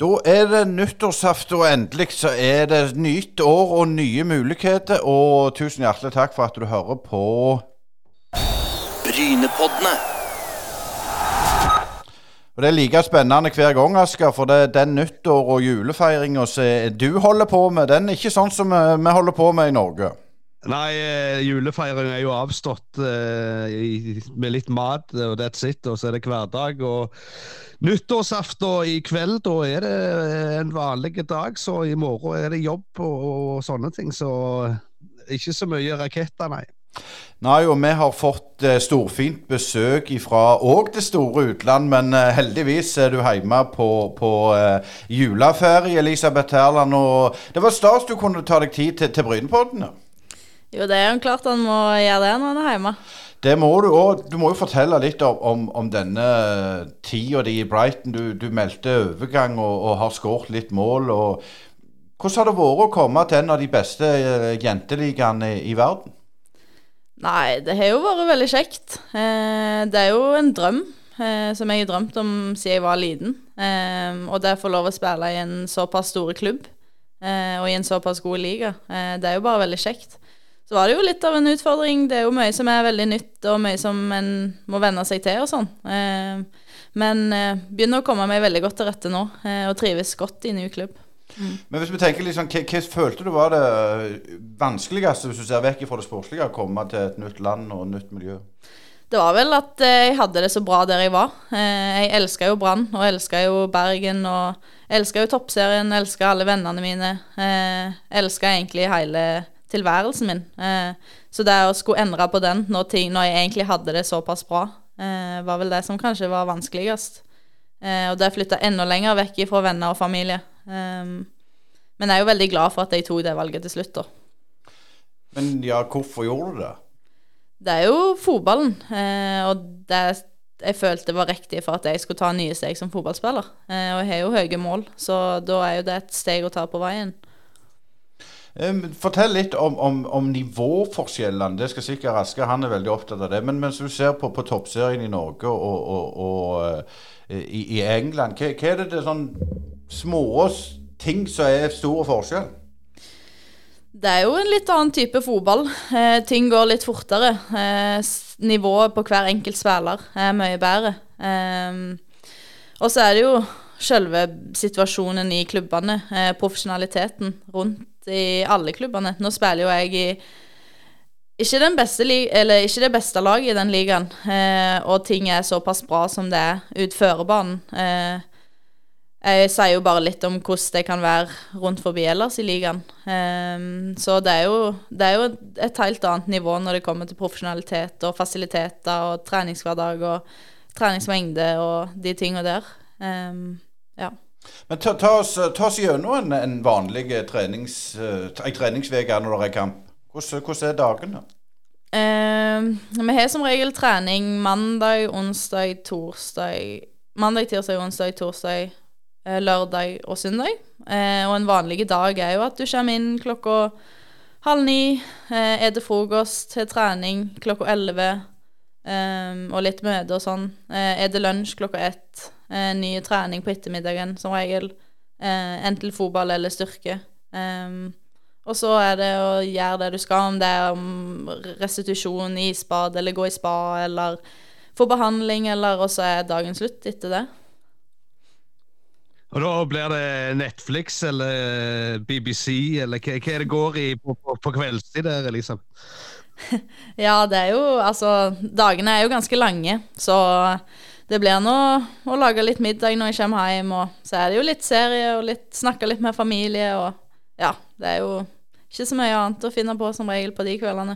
Da er det nyttårsaften, og endelig så er det nytt år og nye muligheter. Og tusen hjertelig takk for at du hører på Brynepoddene. Og Det er like spennende hver gang, Asker, for det, er den nyttår- og julefeiringa som du holder på med, den er ikke sånn som eh, vi holder på med i Norge. Nei, eh, julefeiring er jo avstått eh, i, med litt mat, og that's it. Og så er det hverdag. Og nyttårsaften i kveld, da er det en vanlig dag. Så i morgen er det jobb og, og sånne ting. Så ikke så mye raketter, nei. Nei, og vi har fått eh, storfint besøk fra òg det store utland, men eh, heldigvis er du hjemme på, på eh, juleferie, Elisabeth Herland. Og det var stas du kunne ta deg tid til, til Brynepoddene. Jo, det er jo klart han må gjøre det når han er hjemme. Det må du òg. Du må jo fortelle litt om, om, om denne tida di i Brighton. Du, du meldte overgang og, og har skåret litt mål. Hvordan har det vært å komme til en av de beste eh, jenteligaene i, i verden? Nei, det har jo vært veldig kjekt. Eh, det er jo en drøm eh, som jeg har drømt om siden jeg var liten. Eh, og det å få lov å spille i en såpass store klubb eh, og i en såpass god liga, eh, det er jo bare veldig kjekt. Så var det jo litt av en utfordring. Det er jo mye som er veldig nytt, og mye som en må venne seg til og sånn. Eh, men begynner å komme meg veldig godt til rette nå, og trives godt i ny klubb. Mm. Men hvis vi tenker liksom, hva, hva følte du var det vanskeligste, hvis du ser vekk fra det sportslige, å komme til et nytt land og et nytt miljø? Det var vel at jeg hadde det så bra der jeg var. Jeg elska jo Brann, og elska jo Bergen, og elska jo toppserien, elska alle vennene mine. Elska egentlig hele tilværelsen min. Så det å skulle endre på den når, ting, når jeg egentlig hadde det såpass bra, var vel det som kanskje var vanskeligst. Og det flytta enda lenger vekk fra venner og familie. Um, men jeg er jo veldig glad for at jeg tok det valget til slutt, da. Men ja, hvorfor gjorde du det? Det er jo fotballen, eh, og det jeg følte var riktig for at jeg skulle ta nye steg som fotballspiller. Eh, og jeg har jo høye mål, så da er jo det et steg å ta på veien. Fortell litt om, om, om, nivåforskjellene. Det skal sikkert Aske, han er veldig opptatt av det. Men mens du ser på, på toppserien i Norge og, og, og uh, i, i, England, hva, hva, er det, det sånn små ting som er stor forskjell? Det er jo en litt annen type fotball. Eh, ting går litt fortere. Eh, nivået på hver enkelt spiller er mye bedre. Eh, og så er det jo selve situasjonen i klubbene. Eh, profesjonaliteten rundt i alle klubbene. Nå spiller jo jeg i ikke, beste, ikke det beste laget i den ligaen, eh, og ting er såpass bra som det er utfører banen. Eh, jeg sier jo bare litt om hvordan det kan være rundt forbi ellers i ligaen. Um, så det er, jo, det er, jo, et helt annet nivå når det kommer til profesjonalitet og fasiliteter og treningshverdag og treningsmengde og de tingene der. Um. Men ta, ta, oss, ta, oss, gjennom en, en vanlig trenings, uh, når det er kamp. Hvordan, hvordan er dagene? Eh, vi har som regel trening mandag, onsdag, torsdag Mandag, tirsdag, onsdag, torsdag Eh, lørdag og søndag. Eh, og en vanlig dag er jo at du kommer inn klokka halv ni, eh, eter frokost, har trening klokka elleve og litt møte og sånn. Eter lunsj klokka ett. Ny trening på ettermiddagen som regel. enten fotball eller styrke. og så er det å gjøre det du skal, om det er om restitusjon, isbad eller gå i spa eller få behandling, eller Og så er dagen slutt etter det. Og Da blir det Netflix eller BBC, eller hva, hva det går i på, på, på kveldstid der, liksom? ja, det er jo Altså, dagene er jo ganske lange, så det blir nå å lage litt middag når jeg kommer hjem, og så er det jo litt serie og litt snakke litt med familie, og ja, det er jo ikke så mye annet å finne på som regel på de kveldene.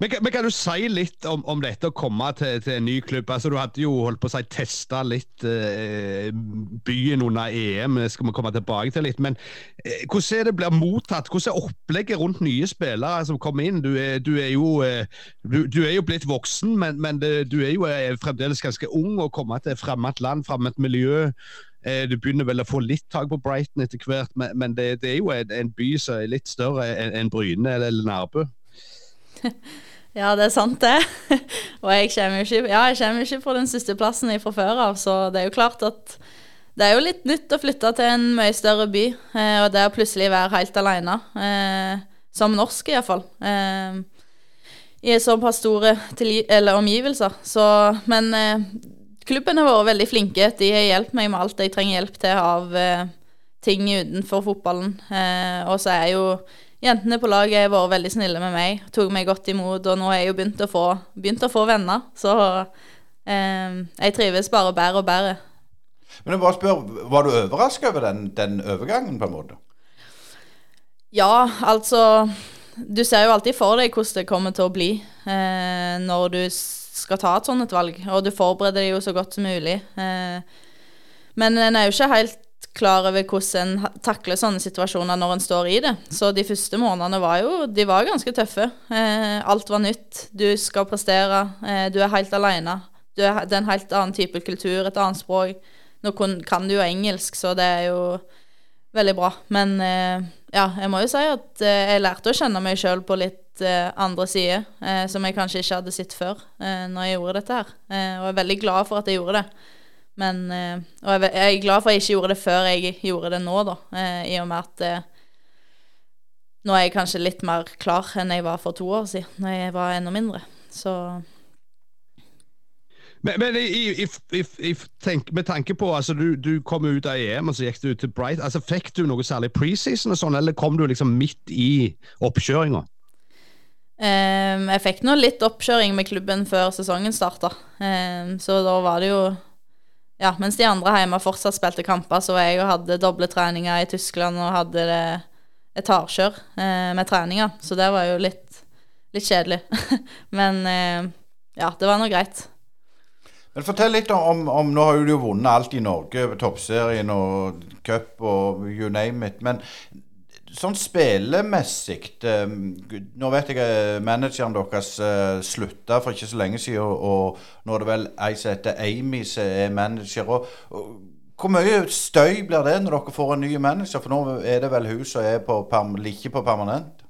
Men, men, kan du si litt om, om dette å komme til, til, en ny klubb? Altså, Du hadde jo holdt på å si testa litt eh, byen under EM, det skal vi komme tilbake til litt. Men eh, hvordan er det blir mottatt? Hvordan er opplegget rundt nye spillere som kommer inn? Du er, du er, jo, eh, du, du er jo, blitt voksen, men, men det, du er jo er fremdeles ganske ung å komme til et fremmed land, fremmed miljø. Eh, du begynner vel å få litt tak på Brighton etter hvert, men, det, det, er jo en, en, by som er litt større enn en Bryne eller Nærbø. ja, det er sant, det. og jeg kommer jo ikke, ja, ikke på den siste plassen fra før av, så det er jo klart at det er jo litt nytt å flytte til en mye større by, eh, og det å plutselig være helt alene. Eh, som norsk, iallfall. Eh, I såpass store omgivelser. Så, men eh, klubben har vært veldig flinke. De har hjulpet meg med alt jeg trenger hjelp til av eh, ting utenfor fotballen. Eh, og så er jo jentene på laget vært veldig snille med meg. Tok meg godt imot, og nå har jeg jo begynt å få, begynt å få venner. Så jeg trives bare bedre og bedre. Men jeg bare spør, Var du overraska over den, den, overgangen, på en måte? Ja, altså Du ser jo alltid for deg hvordan det kommer til å bli eh, når du skal ta et sånt et valg. Og du forbereder deg jo så godt som mulig. Eh, men en er jo ikke helt klar over hvordan en takler sånne situasjoner når en står i det. Så de første månedene var jo de var ganske tøffe. Eh, alt var nytt. Du skal prestere. Eh, du er helt alene. Du er, det er en helt annen type kultur, et annet språk. Nå kan du jo engelsk, så det er jo veldig bra. Men eh, ja, jeg må jo si at eh, jeg lærte å kjenne meg sjøl på litt eh, andre sider, eh, som jeg kanskje ikke hadde sett før når jeg gjorde dette her. Og jeg er veldig glad for at jeg gjorde det. Men, og jeg, er glad for at jeg ikke gjorde det før jeg gjorde det nå, da. I og med at nå er jeg kanskje litt mer klar enn jeg var for to år siden, når jeg var enda mindre. Så men, men i, i, i, tenk, med tanke på altså du, du, kom ut av EM og så gikk du til Bright. altså Fikk du noe særlig preseason, og sånn, eller kom du liksom midt i oppkjøringa? Um, jeg fikk nå litt oppkjøring med klubben før sesongen starta. Um, så da var det jo Ja, mens de andre hjemme fortsatt spilte kamper, så var jeg hadde doble treninger i Tyskland og hadde det etasjer eh, med treninger. Så det var jo litt, litt kjedelig. Men eh, ja, det var nå greit. Men Fortell litt om, om Nå har du jo vunnet alt i Norge, toppserien og cup og you name it. Men sånn spillemessig um, Nå vet jeg uh, manageren deres uh, slutta for ikke så lenge siden, og, nå er det vel ei som heter Amy som er manager. Og, og, hvor mye støy blir det når dere får en ny manager? For nå er det vel hun som er på, ikke på permanent?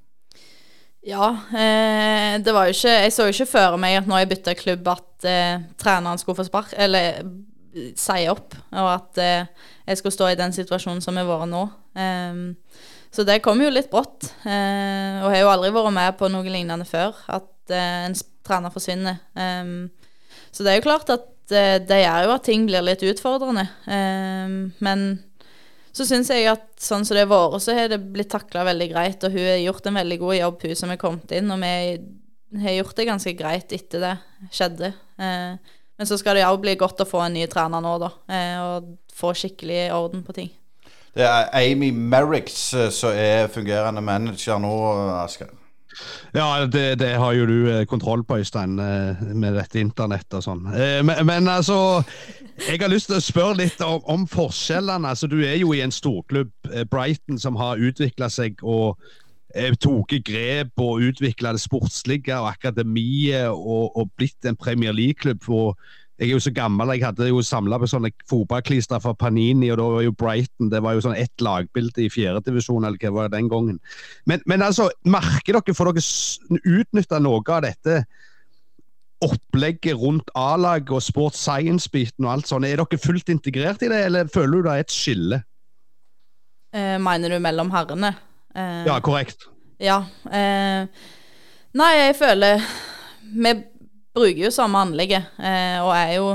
Ja, eh, det var jo ikke Jeg så jo ikke for meg at når jeg bytta klubb, at eh, treneren skulle få spark, eller si opp, og at eh, jeg skulle stå i den situasjonen som jeg har vært nå. Ehm, så det kom jo litt brått. Eh, og har jo aldri vært med på noe lignende før, at eh, en trener forsvinner. Ehm, så det er jo klart at eh, det gjør jo at ting blir litt utfordrende. Ehm, men så syns jeg at sånn som det har vært, så har det blitt takla veldig greit. Og hun har gjort en veldig god jobb, hun som er kommet inn. Og vi har gjort det ganske greit etter det skjedde. Eh, men så skal det òg bli godt å få en ny trener nå, da. Eh, og få skikkelig orden på ting. Det er Amy Merricks eh, som er fungerende manager nå, Asker. Ja, det, det, har jo du eh, kontroll på, Øystein, eh, med dette internettet og sånn. Men, men, altså Jeg har lyst til å spørre litt om, om forskjellene. Altså, du er jo i en storklubb, Brighton, som har utvikla seg og tok grep og utvikla det sportslige og akademiet og, og blitt en Premier League-klubb. Jeg er jo så gammel, jeg hadde jo samla på sånne fotballklistre fra Panini, og da var jo Brighton det var jo sånn ett lagbilde i fjerdedivisjon, eller hva var det den gangen. Men, men altså, merker dere, får dere utnytta noe av dette opplegget rundt A-laget og sports science-biten og alt sånt? Er dere fullt integrert i det, eller føler du det er et skille? Eh, mener du mellom herrene? Eh, ja, korrekt. Ja. Eh, nei, jeg føler vi bruker jo samme anlegget, eh, og er jo,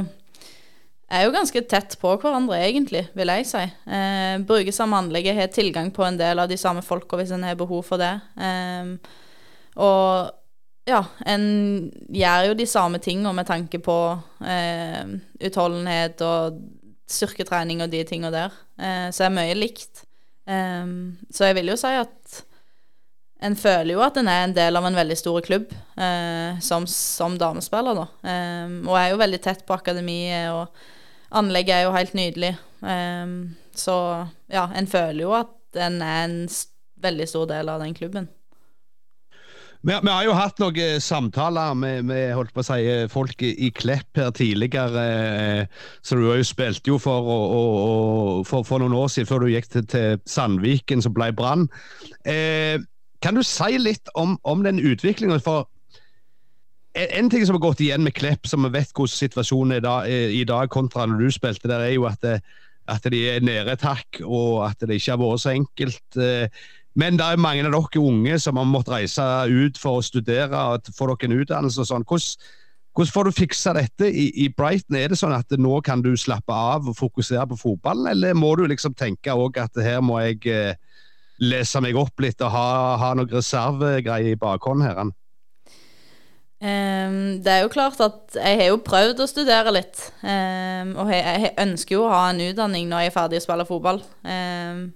er jo ganske tett på hverandre, egentlig, vil jeg si. Eh, bruker samme anlegget, har tilgang på en del av de samme folka hvis en har behov for det. Eh, og ja, en gjør jo de samme tingene med tanke på eh, utholdenhet og styrketrening og de tinga der. Eh, så er mye likt. Eh, så jeg vil jo si at en føler jo at en er en del av en veldig stor klubb eh, som, som, damespiller, da. Eh, og er jo veldig tett på akademiet, og anlegget er jo helt nydelig. Eh, så ja, en føler jo at en er en veldig stor del av den klubben. Vi, vi har jo hatt noen samtaler med, med holdt på å si, folk i, Klepp her tidligere. Eh, så du har jo spilt jo for, og, og, for, for, noen år siden, før du gikk til, til Sandviken, som ble Brann. Eh, kan du si litt om, om den utviklinga? For en ting som har gått igjen med Klepp, som vi vet hvordan situasjonen er i dag kontra når du spilte der, er jo at det, at de er nede et hakk, og at det ikke har vært så enkelt. Men det er mange av dere unge som har måttet reise ut for å studere og få dere en utdannelse. og sånn. Hvordan, hvordan får du fiksa dette i, i, Brighton? Er det sånn at nå kan du slappe av og fokusere på fotballen, eller må du liksom tenke at her må jeg eh, lese meg opp litt og ha, ha noen reservegreier i bakhånd her? Um, det er jo klart at jeg har jo prøvd å studere litt. Um, og jeg, jeg, ønsker jo å ha en utdanning når jeg er ferdig å spille fotball. Um,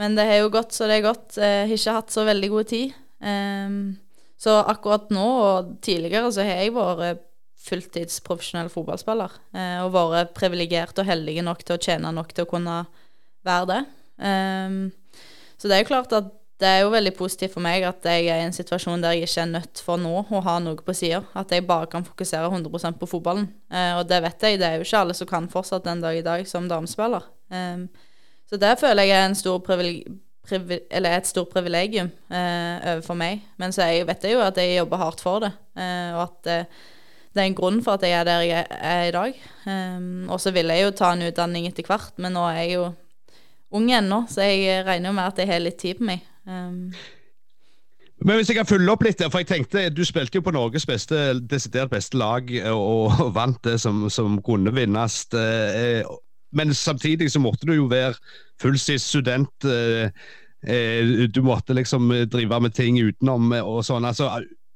men det har jo gått så det er gått. Jeg har ikke hatt så veldig god tid. så akkurat nå og tidligere så har jeg vært fulltidsprofesjonell fotballspiller. Uh, og vært privilegert og heldig nok til å tjene nok til å kunne være det. Så det er jo klart at det er jo veldig positivt for meg at jeg er i en situasjon der jeg ikke er nødt for nå å ha noe på sida. At jeg bare kan fokusere 100% på fotballen. Eh, og det vet jeg, det er jo ikke alle som kan fortsatt den dag i dag som damespiller. Eh, så det føler jeg er stor et stort privilegium eh, overfor meg. Men så jeg vet jeg jo at jeg jobber hardt for det, eh, og at eh, det er en grunn for at jeg er der jeg er i dag. Um, og så vil jeg jo ta en utdanning etter hvert, men nå er jeg jo ung ennå, så jeg regner jo med at jeg har litt tid på meg. Um, men hvis jeg kan følge opp litt, for jeg tenkte Du spilte jo på Norges beste, desidert beste lag og, og vant det som, som kunne vinnes. Eh, men samtidig så måtte du jo være fulltidsstudent. Eh, eh, du måtte liksom drive med ting utenom og sånn. altså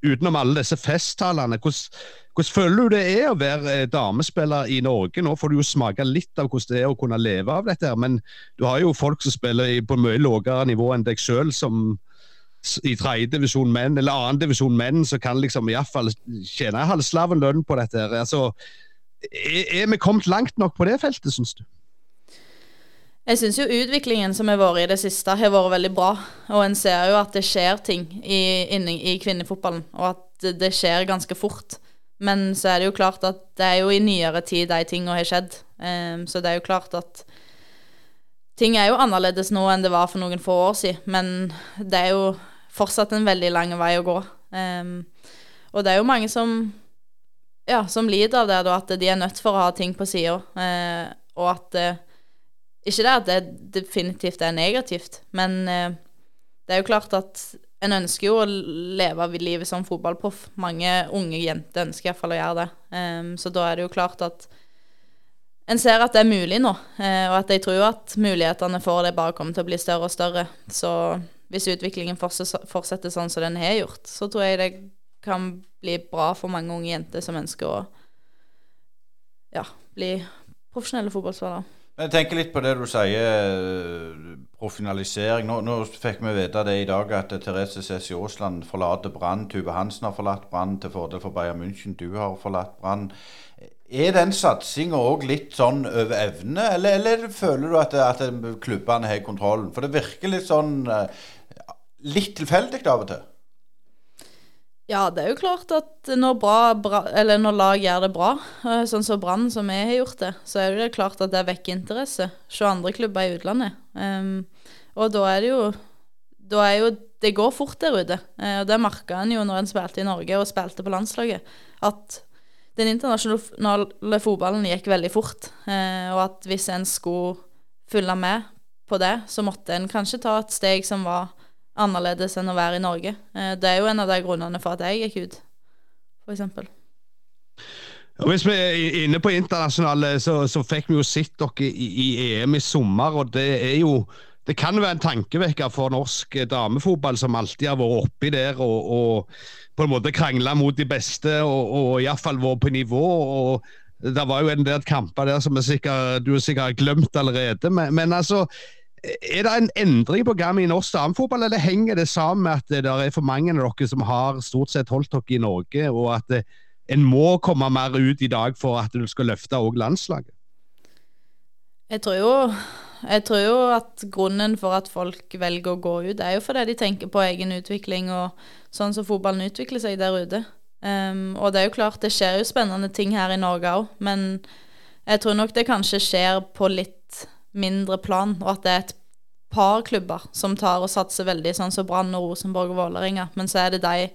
Utenom alle disse festtalene. Hvordan, føler du det er å være damespiller i Norge? Nå får du jo smake litt av hvordan det er å kunne leve av dette, men du har jo folk som spiller på mye lavere nivå enn deg sjøl, som i tredjedivisjon menn eller annendivisjon menn, som kan liksom iallfall tjene halvslaven lønn på dette. Altså, er, er vi kommet langt nok på det feltet, syns du? Jeg syns jo utviklingen som har vært i det siste, har vært veldig bra. Og en ser jo at det skjer ting i, inni, i kvinnefotballen, og at det skjer ganske fort. Men så er det jo klart at det er jo i nyere tid de tingene har skjedd. Um, så det er jo klart at ting er jo annerledes nå enn det var for noen få år siden. Men det er jo fortsatt en veldig lang vei å gå. Um, og det er jo mange som ja, som lider av det, da, at de er nødt for å ha ting på sida. Uh, og at uh, Ikke det at det definitivt er negativt, men uh, det er jo klart at en ønsker jo å leve livet som fotballproff. Mange unge jenter ønsker iallfall å gjøre det. Um, så da er det jo klart at en ser at det er mulig nå, og at jeg tror at mulighetene for det bare kommer til å bli større og større. Så hvis utviklingen fortsetter sånn som den har gjort, så tror jeg det kan bli bra for mange unge jenter som ønsker å ja, bli profesjonelle fotballspillere. Jeg tenker litt på det du sier, profesjonalisering. Nå, nå fikk vi vite det i dag at Therese Cæssi Aasland forlater Brann. Tuve Hansen har forlatt Brann til fordel for Bayern München. Du har forlatt Brann. Er den satsinga òg litt sånn over evne, eller, eller føler du at, at klubbene har kontrollen? For det virker litt sånn eh, litt tilfeldig av og til. Ja, det er jo klart at når, bra, bra, når lag gjør det bra, eh, sånn som Brann, som vi har gjort det, så er det klart at det vekker interesse hos andre klubber i utlandet. Um, og da er det jo Da er jo Det går fort der ute. Uh, og det merka en jo når en spilte i Norge og spilte på landslaget, at den internasjonale fotballen gikk veldig fort. Uh, og at hvis en skulle følge med på det, så måtte en kanskje ta et steg som var annerledes enn å være i Norge. Eh, det er jo en av de grunnene for at jeg gikk ut, f.eks. Hvis vi er inne på internasjonale, så, så fikk vi jo sett dere i, i, EM i sommer. og det er jo det kan være en tankevekker for norsk damefotball, som alltid har vært oppi der og, og på en måte krangla mot de beste, og, og iallfall vært på nivå. og Det var jo en del kamper der som sikkert, du har sikkert glemt allerede. Men, men altså, er det en endring på gang i norsk damefotball, eller henger det sammen med at det er for mange av dere som har stort sett holdt dere i Norge, og at en må komme mer ut i dag for at du skal løfte òg landslaget? Jeg tror, jo, jeg tror jo at grunnen for at folk velger å gå ut, er jo fordi de tenker på egen utvikling og sånn som fotballen utvikler seg der ute. Um, og det er jo klart, det skjer jo spennende ting her i Norge òg, men jeg tror nok det kanskje skjer på litt mindre plan, og at det er et par klubber som tar og satser veldig, sånn som Brann og Rosenborg og Vålerenga. Men så er det de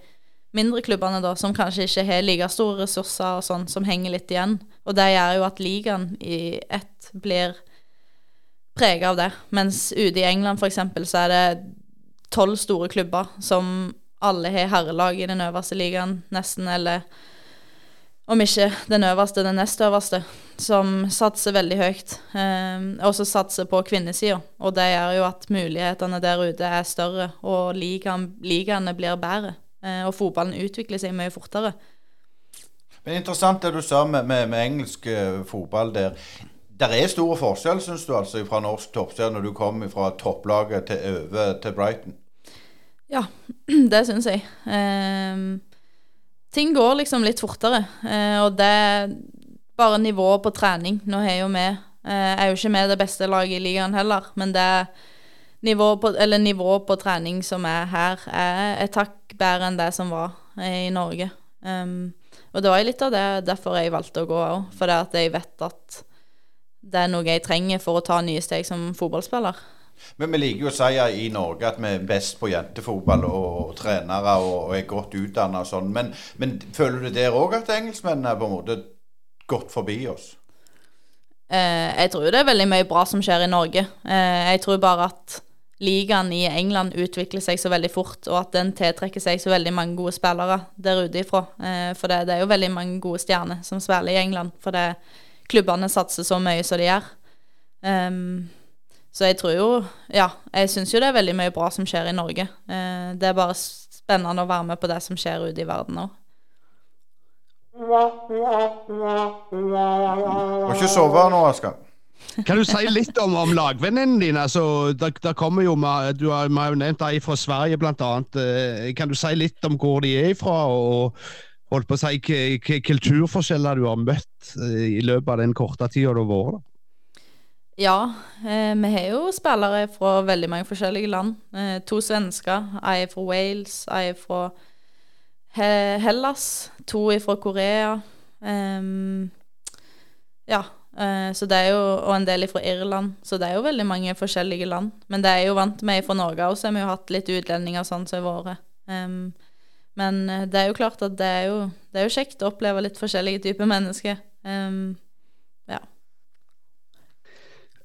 mindre klubbene da, som kanskje ikke har like store ressurser og sånn, som henger litt igjen. Og det gjør jo at ligaen i ett blir prega av det. Mens ute i England f.eks. så er det tolv store klubber som alle har herrelag i den øverste ligaen, nesten, eller om ikke den øverste, den nest øverste, som satser veldig høyt. Eh, og så satser på kvinnesida. Og det gjør jo at mulighetene der ute er større, og ligaen, ligaene blir bedre. Eh, og fotballen utvikler seg mye fortere. Men Interessant det du sa med, med, med engelsk uh, fotball der. Der er store forskjell, syns du, altså, fra norsk toppserie når du kom fra topplaget til over til Brighton? Ja, det syns jeg. Um, ting går liksom litt fortere, Eh, og det er bare nivået på trening. Nå er jo vi eh, er jo ikke vi det beste laget i ligaen heller, men det nivået på, nivået på trening som er her, er et takk bedre enn det som var i Norge. Um, og det var litt av det derfor jeg valgte å gå òg. Fordi at jeg vet at det er noe jeg trenger for å ta nye steg som fotballspiller. Men vi liker jo å si i Norge at vi er best på jentefotball og, og trenere og, og, er godt utdanna og sånn. Men, men, føler du der òg at engelskmennene er på en måte gått forbi oss? Eh, jeg tror det er veldig mye bra som skjer i Norge. Eh, jeg tror bare at ligaen i England utvikler seg så veldig fort, og at den tiltrekker seg så veldig mange gode spillere der ute ifra. Eh, for det, det, er jo veldig mange gode stjerner som spiller i England, for det, klubbene satser så mye som de gjør. Um, så jeg tror jo Ja, jeg syns jo det er veldig mye bra som skjer i Norge. Uh, det er bare spennende å være med på det som skjer ute i verden nå. Må ikke sove nå, Asker. Kan du si litt om, om lagvennene dine? Altså, der, der kommer jo, du har, jo nevnt ei fra Sverige, bl.a. annet. kan du si litt om hvor de er fra? og holdt på å si, hvilke kulturforskjeller du har møtt eh, i løpet av den korte tida du har vært der? Ja, eh, vi har jo spillere fra veldig mange forskjellige land. Eh, to svensker. Ei fra Wales, ei fra He Hellas. To fra Korea. Ja, Eh, så det er jo, og en del fra Irland. Så det er jo veldig mange forskjellige land. Men det er jo vant med fra Norge òg, så har vi jo hatt litt utlendinger sånn som har vært. Men det er jo klart at det er jo, det er jo kjekt å oppleve litt forskjellige typer mennesker. Um,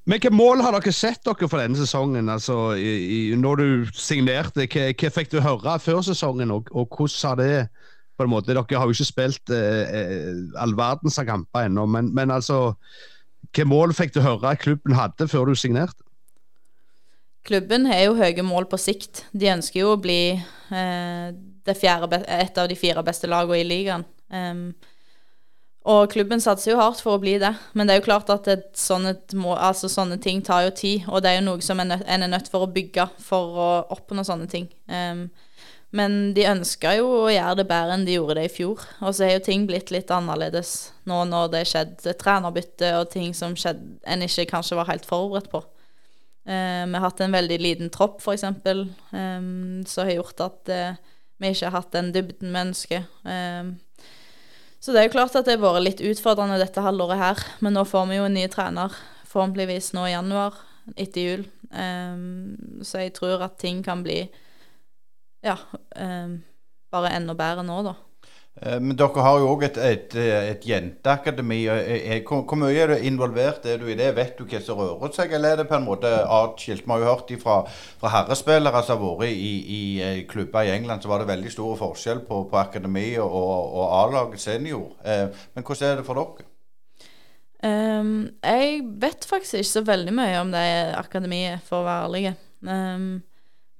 hvilke mål har dere sett dere for denne sesongen? Altså, i, i, når du signerte, hva, hva, fikk du høre før sesongen, og, og hvordan har det på en måte. Dere har jo ikke spilt eh, eh all verdens av kamper ennå, men, men, altså Hvilke mål fikk du høre klubben hadde før du signerte? Klubben har jo høye mål på sikt. De ønsker jo å bli eh, et av de fire beste lagene i ligaen. Um, og klubben satser jo hardt for å bli det. Men det er jo klart at sånne, altså sånne, ting tar jo tid, og det er jo noe som en er nødt for å bygge for å oppnå sånne ting. Um, men de ønska jo å gjøre det bedre enn de gjorde det i fjor. Og så har jo ting blitt litt annerledes nå når det skjedde trenerbytte og ting som skjedde en ikke kanskje var helt forberedt på. Um, vi har hatt en veldig liten tropp, f.eks., um, som har gjort at uh, vi ikke har hatt den dybden vi ønsker. Eh, så det er jo klart at det har vært litt utfordrende dette halvåret her. Men nå får vi jo en ny trener, forhåpentligvis nå i januar, etter jul. Um, så jeg tror at ting kan bli ja, um, bare enda bedre nå, da. Eh, men dere har jo òg et, et, et, jenteakademi. Eh, hvor, mye er du involvert er du i det? Vet du hva som rører seg, eller er det på en måte atskilt? Vi har jo hørt fra, fra herrespillere som har vært i, i, klubber i England, så var det veldig stor forskjell på, på akademi og, og A-laget senior. Men hvordan er det for dere? Um, jeg vet faktisk ikke så veldig mye om det akademiet, for å være ærlig. Um,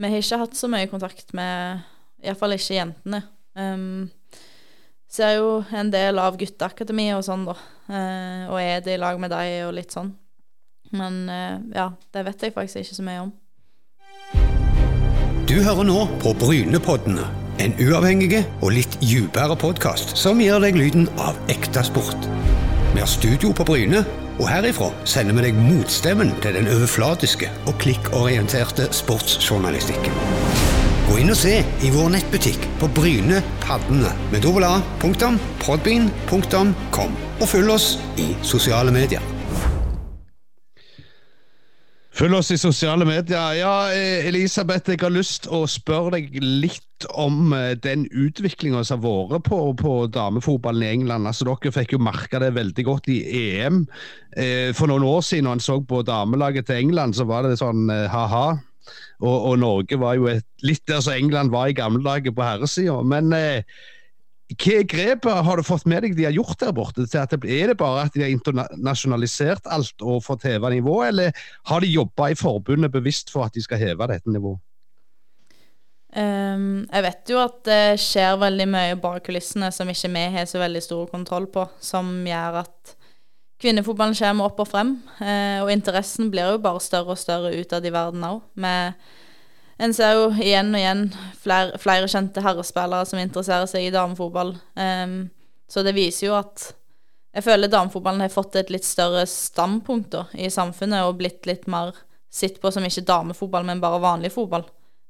vi har ikke hatt så mye kontakt med Iallfall ikke jentene. Um, ser jo en del av gutteakademiet og sånn, da. Eh, og er det i lag med deg og litt sånn. Men eh, ja, det vet jeg faktisk ikke så mye om. Du hører nå på Brynepoddene. En uavhengig og litt dypere podkast som gir deg lyden av ekte sport. Vi har studio på Bryne og herifra sender vi deg motstemmen til den overflatiske og klikkorienterte sportsjournalistikken. Gå inn og se i vår nettbutikk på Bryne Paddene med www.podbean.com, og følg oss i sosiale medier. Følg oss i sosiale medier. Ja, eh, Elisabeth, jeg har lyst å spørre deg litt om eh, den utviklinga som har vært på, på, damefotballen i England. Altså, Dere fikk jo merke det veldig godt i EM. Eh, for noen år siden, når en så på damelaget til England, så var det sånn ha-ha. Og, og, Norge var jo et, litt der som England var i gamle dager på herresida. Men eh, hva grepet har du fått med deg de har gjort der borte? Er det bare at de har internasjonalisert alt og fått heva nivået, eller har de jobba i forbundet bevisst for at de skal heve dette nivået? Um, jeg vet jo at det skjer veldig mye bak kulissene som ikke vi har så veldig stor kontroll på, som gjør at kvinnefotballen kommer opp og frem. Uh, og interessen blir jo bare større og større utad i verden òg. En ser jo igjen og igjen flere, flere kjente herrespillere som interesserer seg i damefotball. Um, så det viser jo at jeg føler damefotballen har fått et litt større standpunkt da, i samfunnet og blitt litt mer sett på som ikke damefotball, men bare vanlig fotball.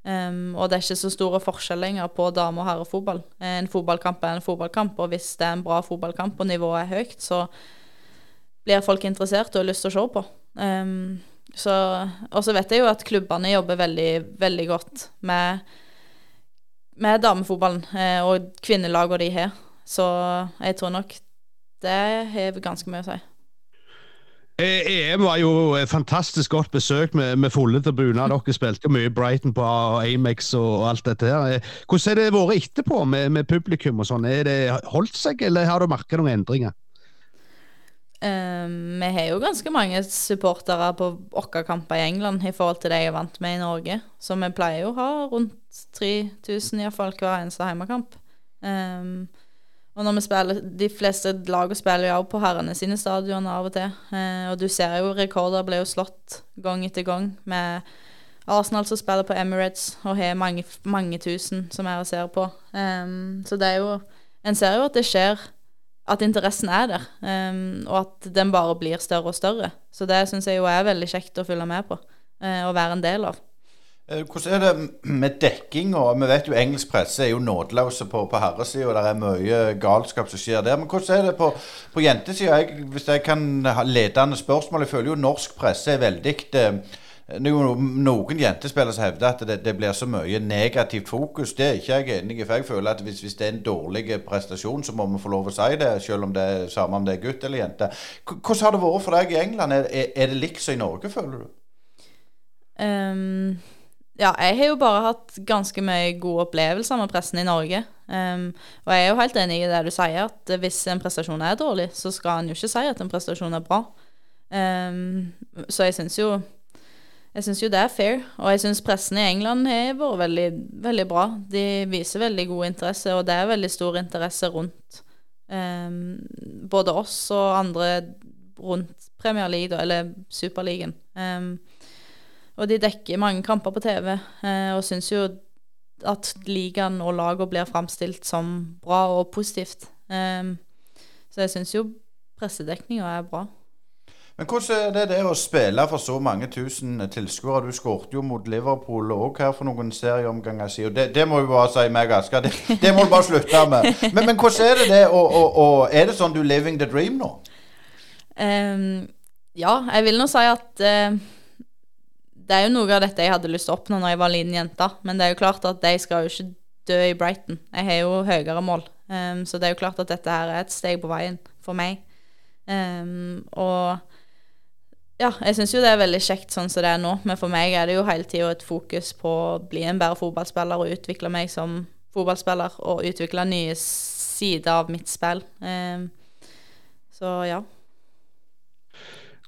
Um, og det er ikke så store forskjell lenger på dame- og herrefotball. En fotballkamp er en fotballkamp, og hvis det er en bra fotballkamp og nivået er høyt, så blir folk interessert og har lyst til å se på. Um, og så vet jeg jo at klubbene jobber veldig, veldig godt med, med damefotballen eh, og kvinnelagene de har. Så jeg tror nok det har ganske mye å si. EM e var jo fantastisk godt besøkt med, med fulle tribuner. Dere spilte mye Brighton på Amex og alt dette her. Eh, hvordan har det vært etterpå med, med publikum og sånn? Er det holdt seg, eller har du merket noen endringer? Um, vi har jo ganske mange supportere på våre kamper i England i forhold til det jeg er vant med i Norge. Så vi pleier jo å ha rundt 3000 iallfall hver eneste heimekamp. Um, og når vi spiller, De fleste lagene spiller jo også på herrene sine stadioner av og til. Uh, og du ser jo rekorder blir jo slått gang etter gang med Arsenal som spiller på Emirates og har mange, mange tusen som er og ser på. Um, så det er jo En ser jo at det skjer at interessen er der, um, og at den bare blir større og større. Så det syns jeg jo er veldig kjekt å følge med på, uh, og være en del av. Eh, hvordan er det med dekking? og Vi vet jo engelsk presse er jo nådeløse på, på herresida, det er mye galskap som skjer der. Men hvordan er det på, på jentesida? Hvis jeg kan ha ledende spørsmål. Jeg føler jo norsk presse er veldig eh, noen jentespillere som hevder at det, det, blir så mye negativt fokus. Det er ikke jeg enig i. For jeg føler at hvis, hvis, det er en dårlig prestasjon, så må vi få lov å si det. Selv om det er samme om det er gutt eller jente. Hvordan har det vært for deg i England? Er, er det likt som i Norge, føler du? Um, ja, jeg har jo bare hatt ganske mye gode opplevelser med pressen i Norge. Um, og jeg er jo helt enig i det du sier, at hvis en prestasjon er dårlig, så skal en jo ikke si at en prestasjon er bra. Um, så jeg syns jo jeg syns jo det er fair, og jeg syns pressen i England har vært veldig, veldig, bra. De viser veldig god interesse, og det er veldig stor interesse rundt um, både oss og andre rundt Premier League, eller Superligaen. Um, og de dekker mange kamper på TV, uh, eh, og syns jo at ligaen og lagene blir framstilt som bra og positivt. Um, så jeg syns jo pressedekninga er bra. Men hvordan er det, det å spille for så mange tusen tilskuere? Du skåret jo mot Liverpool òg her for noen serieomganger siden. Det, det må jo bare si meg, Asker. Det, det, må du bare slutte med. Men, men hvordan er det det? Og, og, og, er det sånn du living the dream nå? Um, ja, jeg vil nå si at uh, det er jo noe av dette jeg hadde lyst til å oppnå når jeg var liten jente. Men det er jo klart at de skal jo ikke dø i Brighton. Jeg har jo høyere mål. Um, så det er jo klart at dette her er et steg på veien for meg. Um, og ja, jeg syns jo det er veldig kjekt sånn som det er nå, men for meg er det jo hele tida et fokus på å bli en bedre fotballspiller og utvikle meg som fotballspiller og utvikle nye sider av mitt spill. Um, så ja.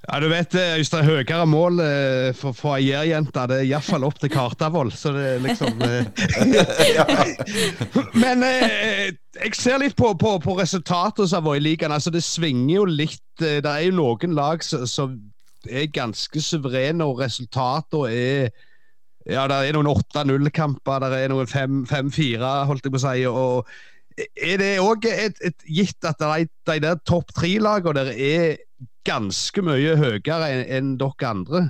Ja, du vet, eh, Øystein, høyere mål eh, for, for ei jærjente, det er iallfall opp til Kartavoll. Så det er liksom eh. Men eh, jeg ser litt på, på, på resultatet som har vært i ligaen. Altså, det svinger jo litt. Det er jo noen lag som er ganske suverene, og resultatene er ja, det er noen 8-0-kamper, det er noen 5-4, holdt jeg på å si. og Er det òg gitt at de, de der topp tre-lagene der er ganske mye høyere enn en dere andre?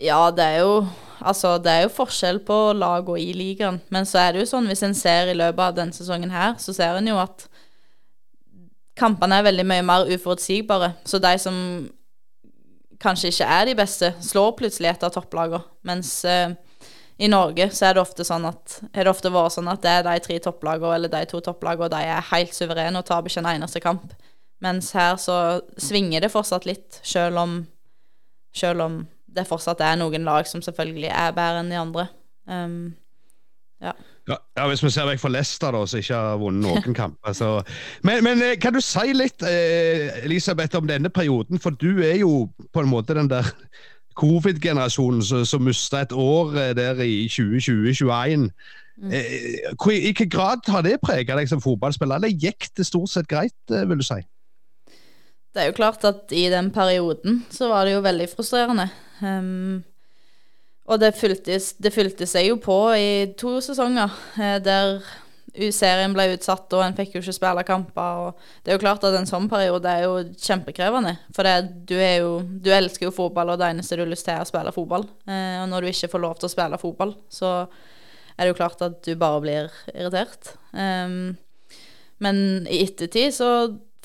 Ja, det er jo Altså, det er jo forskjell på lag og i ligaen. Men så er det jo sånn, hvis en ser i løpet av denne sesongen her, så ser en jo at kampene er veldig mye mer uforutsigbare. Så de som kanskje ikke er de beste, slår plutselig et av topplagene. Mens eh, i Norge så er det ofte sånn at er det ofte vært sånn at det er de tre topplagene eller de to topplagene, og de er helt suverene og taper ikke en eneste kamp. Mens her så svinger det fortsatt litt, selv om, om det fortsatt er noen lag som selvfølgelig er bedre enn de andre. Um, ja. Ja, ja, Hvis vi ser vekk fra Leicester, da, som ikke har vunnet noen kamper. Så. Men, men, eh, kan du si litt, eh, Elisabeth, om denne perioden? For du er jo på en måte den der covid-generasjonen som, mista et år eh, der i 2020-2021. Mm. I hvilken grad har det preget deg som fotballspiller, eller gikk det stort sett greit, vil du si? Det er jo klart at i den perioden så var det jo veldig frustrerende. Um, og det fylte, det fylte, seg jo på i to sesonger, eh, der serien ble utsatt, og en fikk jo ikke spille kamper. og Det er jo klart at en sånn periode er jo kjempekrevende. For det, du, jo, du, elsker jo fotball, og det eneste du har lyst til, er å spille fotball. Eh, og når du ikke får lov til å spille fotball, så er det jo klart at du bare blir irritert. Um, men i ettertid så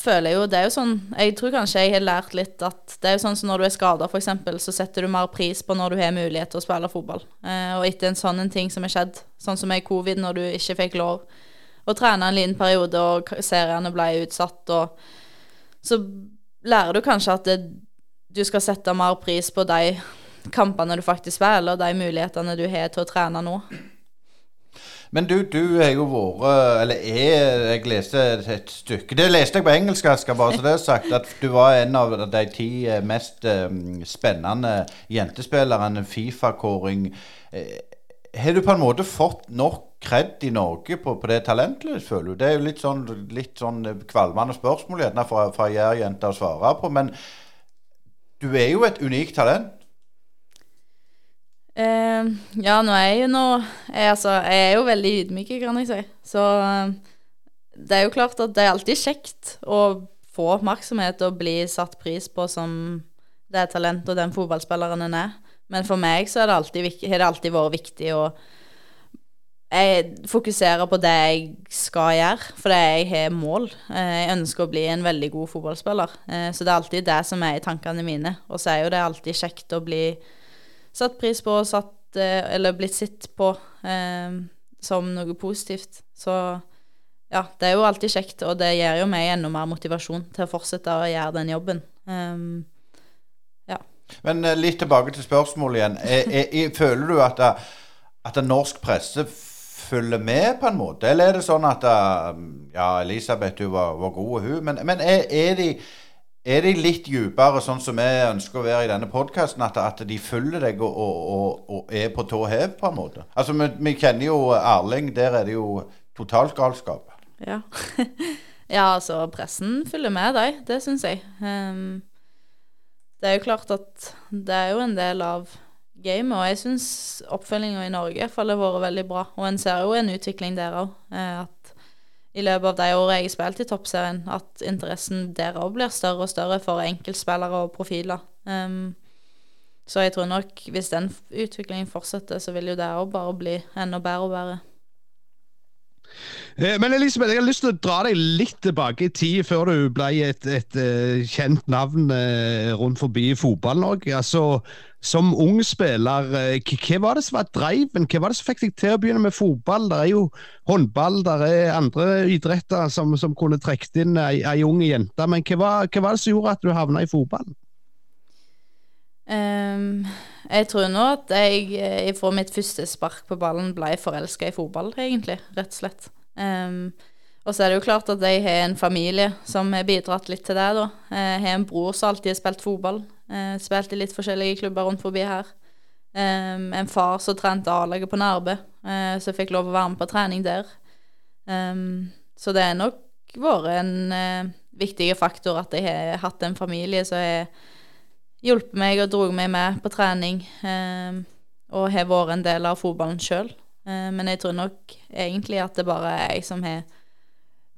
føler jeg jo Det er jo sånn Jeg tror kanskje jeg har lært litt at det er jo sånn som når du er skada, f.eks., så setter du mer pris på når du har mulighet til å spille fotball. Eh, og etter en sånn en ting som er skjedd, sånn som i covid, når du ikke fikk lov å trene en liten periode, og seriene ble utsatt, og så lærer du kanskje at det, du skal sette mer pris på de kampene du faktisk spiller, og de mulighetene du har til å trene nå. Men du, du har jo vært Eller er Jeg leste et stykke Det leste jeg på engelsk, Asker, bare så det er sagt. At du var en av de ti eh, mest um, spennende jentespillerne. Fifa-kåring. Eh, har du på en måte fått nok kred i Norge på, på det talentet, føler du? Det er jo litt sånn, litt sånn kvalmende spørsmål gjerne fra, fra jærjenta å svare på. Men du er jo et unikt talent. Uh, ja, nå er jeg jo nå jeg, altså, jeg er jo veldig ydmyk, kan jeg si. Så uh, det er jo klart at det er alltid kjekt å få oppmerksomhet og bli satt pris på som det talentet og den fotballspilleren en er. Men for meg så har det alltid, det alltid vært viktig å jeg fokuserer på det jeg skal gjøre, fordi jeg har mål. Eh, jeg ønsker å bli en veldig god fotballspiller. Så det er alltid det som er i tankene mine. Og så er jo det alltid kjekt å bli satt pris på og satt eh, Eller blitt sett på eh, som noe positivt. Så ja, det er jo alltid kjekt, og det gir jo meg enda mer motivasjon til å fortsette å gjøre den jobben. Um, ja. Men uh, litt tilbake til spørsmålet igjen. Er, er, er, føler du at, at norsk presse følger med, på en måte? Eller er det sånn at Ja, Elisabeth, hun var, var god, hun. Men, men er de er de litt dypere, sånn som vi ønsker å være i denne podkasten, at, at, de følger deg og, og, og, er på tå hev, på en måte? Altså, vi, vi, kjenner jo Erling. Der er det jo totalt galskap. Ja. ja, altså, pressen følger med deg. Det syns jeg. Um, det er jo klart at det er jo en del av gamet, og jeg syns oppfølginga i Norge i hvert fall har vært veldig bra. Og en ser jo en utvikling der òg. Eh, at i løpet av de årene jeg har spilt i toppserien, at interessen der òg blir større og større for enkeltspillere og profiler. Um, så jeg tror nok hvis den utviklingen fortsetter, så vil jo det òg bare bli enda bedre og bedre. Eh, men Elisabeth, jeg har lyst til å dra deg litt tilbake i tid, før du ble et, et, et eh, kjent navn eh, rundt forbi Fotball-Norge. Altså, som ung spiller, hva var det som var driven? Hva var det som fikk deg til å begynne med fotball? Det er jo håndball, det er andre idretter som, som kunne trukket inn ei, ei ung jente. Men hva hva var, det som gjorde at du havna i fotball? Um, jeg tror nå at jeg fra mitt første spark på ballen ble forelska i fotball, egentlig. Rett og slett. Um, og så er det jo klart at jeg har en familie som har bidratt litt til det. da. Jeg har en bror som alltid har spilt fotball. Uh, spilte i litt forskjellige klubber rundt forbi her. Um, en far som trente A-laget på Nærbø, uh, så jeg fikk lov å være med på trening der. Um, så det har nok vært en uh, viktig faktor at jeg har hatt en familie som har hjulpet meg og dro meg med på trening, um, og har vært en del av fotballen sjøl. Uh, men jeg tror nok egentlig at det bare er jeg som har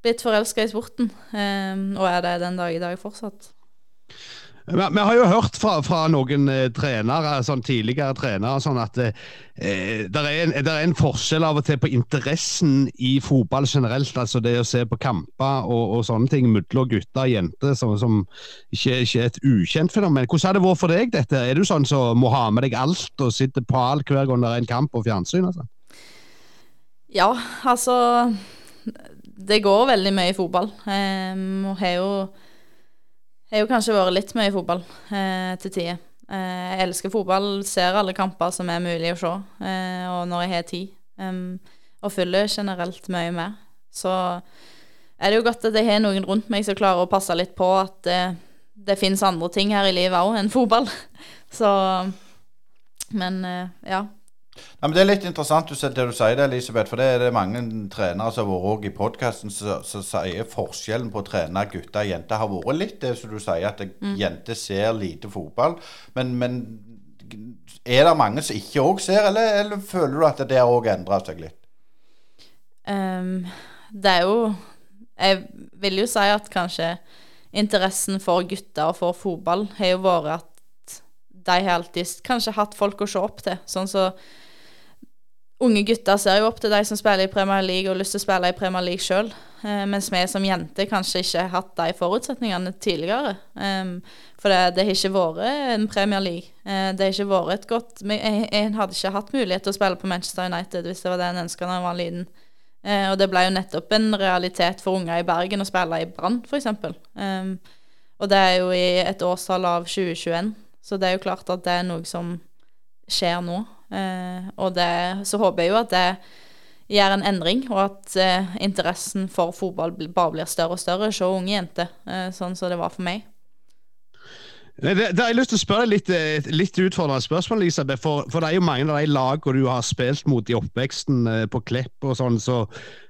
blitt forelska i sporten, og er det den dag i dag fortsatt. Vi, vi har jo hørt fra, fra noen eh, trenere, sånn tidligere trenere sånn at eh, det er, er, en forskjell av og til på interessen i fotball generelt. altså Det å se på kamper og, og sånne ting mellom gutter og jenter som, som ikke, ikke, er et ukjent fenomen. Hvordan har det vært for deg, dette? Er du sånn som så må ha med deg alt og sitter på alt hver gang det er en kamp på fjernsyn? altså? Ja, altså Det går veldig mye i fotball. Um, og har jo jeg har jo kanskje vært litt mye i fotball eh, til tider. Eh, jeg elsker fotball, ser alle kamper som er mulig å se, eh, og når jeg har tid. Um, og følger generelt mye med. Så er det jo godt at jeg har noen rundt meg som klarer å passe litt på at det, det finnes andre ting her i livet òg enn fotball. Så Men eh, ja. Ja, men Det er litt interessant det du sier, det, Elisabeth. For det er det mange trenere som har vært i podkasten som sier forskjellen på å trene gutter og jenter har vært litt det som du sier, at mm. jenter ser lite fotball. Men, men, er det mange som ikke òg ser, eller, eller, føler du at det òg endrer seg litt? Um, det er jo Jeg vil jo si at kanskje interessen for gutter og for fotball har jo vært at de har alltid kanskje hatt folk å se opp til. Sånn så Unge gutter ser jo opp til de som spiller i Premier League og har lyst til å spille i Premier League sjøl, eh, mens vi som jenter kanskje ikke har hatt de forutsetningene tidligere. For det, det, har ikke vært en Premier League. Uh, det har ikke vært et godt En hadde ikke hatt mulighet til å spille på Manchester United hvis det var det en ønska da en var liten. Uh, og det ble jo nettopp en realitet for unger i Bergen å spille i Brann, f.eks. Um, og det er jo i et årstall av 2021, så det er jo klart at det er noe som skjer nå. Eh, og det, så håper jeg jo at det gjør en endring, og at eh, interessen for fotball bare blir større og større hos unge jenter, eh, sånn som det var for meg. Det, det, har jeg lyst til å spørre litt, litt utfordrende spørsmål, Elisabeth. For, for, det er jo mange av de lagene du har spilt mot i oppveksten på Klepp og sånn, som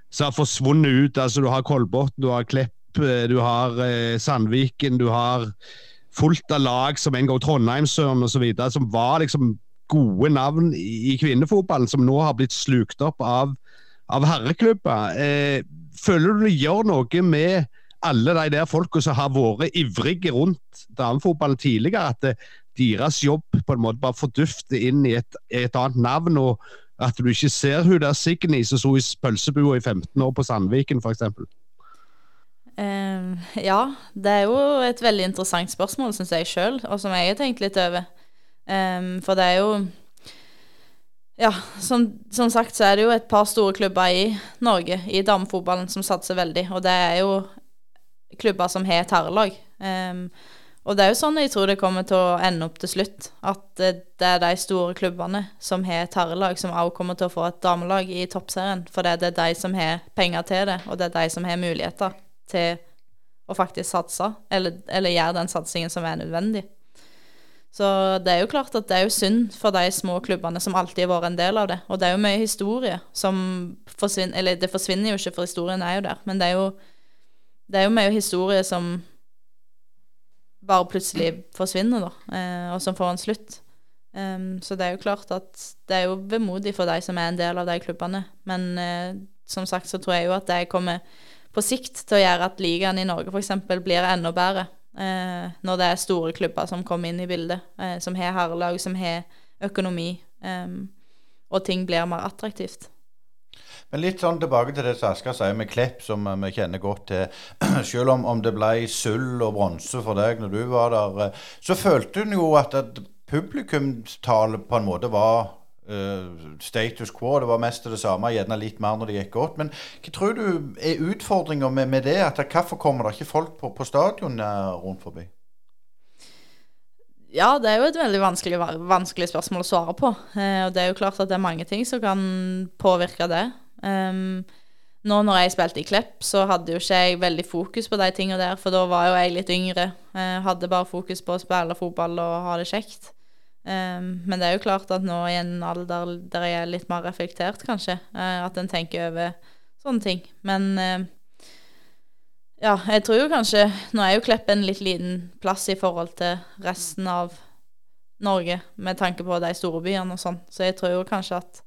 så har forsvunnet ut. Altså, du har Kolbotn, du har Klepp, du har Sandviken, du har fullt av lag som en gang Trondheimsøren osv., som var liksom gode navn i kvinnefotballen som nå har blitt slukt opp av, av herreklubber. Eh, føler du det gjør noe med alle de der folka som har vært ivrige rundt damefotballen tidligere, at det, eh, deres jobb på en måte bare fordufter inn i et, et, annet navn, og at du ikke ser hun der Signy som sto i pølsebua i 15 år på Sandviken, f.eks.? Um, ja, det er jo et veldig interessant spørsmål, syns jeg sjøl, og som jeg har tenkt litt over. Um, for det er jo Ja, som, som, sagt så er det jo et par store klubber i Norge i damefotballen som satser veldig, og det er jo klubber som har et herrelag. Um, og det er jo sånn jeg tror det kommer til å ende opp til slutt. At det, er de store klubbene som har et herrelag, som også kommer til å få et damelag i toppserien. For det er de som har penger til det, og det er de som har muligheter til å faktisk satse, eller, eller gjøre den satsingen som er nødvendig. Så det er jo klart at det er jo synd for de små klubbene som alltid har vært en del av det. Og det er jo mye historie som forsvinner Eller det forsvinner jo ikke, for historien er jo der. Men det er jo, det er jo mye historie som bare plutselig forsvinner, da. Eh, og som får en slutt. Um, så det er jo klart at det er jo vemodig for de som er en del av de klubbene. Men eh, som sagt så tror jeg jo at det kommer på sikt til å gjøre at ligaen i Norge f.eks. blir enda bedre. Eh, når det er store klubber som kommer inn i bildet, eh, som har herrelag, som har økonomi, eh, og ting blir mer attraktivt. Men litt sånn tilbake til det som Asker sier med Klepp, som vi kjenner godt til. Selv om, om det ble sølv og bronse for deg når du var der, eh, så følte hun jo at, at publikumstallet på en måte var status quo. Det var mest det samme, gjerne litt mer når det gikk godt. Men hva tror du er utfordringa med, med, det? At Hvorfor kommer det ikke folk på, på stadion rundt forbi? Ja, det er jo et veldig vanskelig, vanskelig spørsmål å svare på. Eh, og det er jo klart at det er mange ting som kan påvirke det. Um, nå når jeg spilte i Klepp, så hadde jo ikke jeg veldig fokus på de tingene der, for da var jo jeg litt yngre. Eh, hadde bare fokus på å spille fotball og ha det kjekt. Um, men det er jo klart at nå i en alder der jeg er litt mer reflektert, kanskje, uh, at en tenker over sånne ting. Men uh, ja, jeg tror jo kanskje Nå er jo Klepp en litt liten plass i forhold til resten av Norge, med tanke på de store byene og sånn, så jeg tror jo kanskje at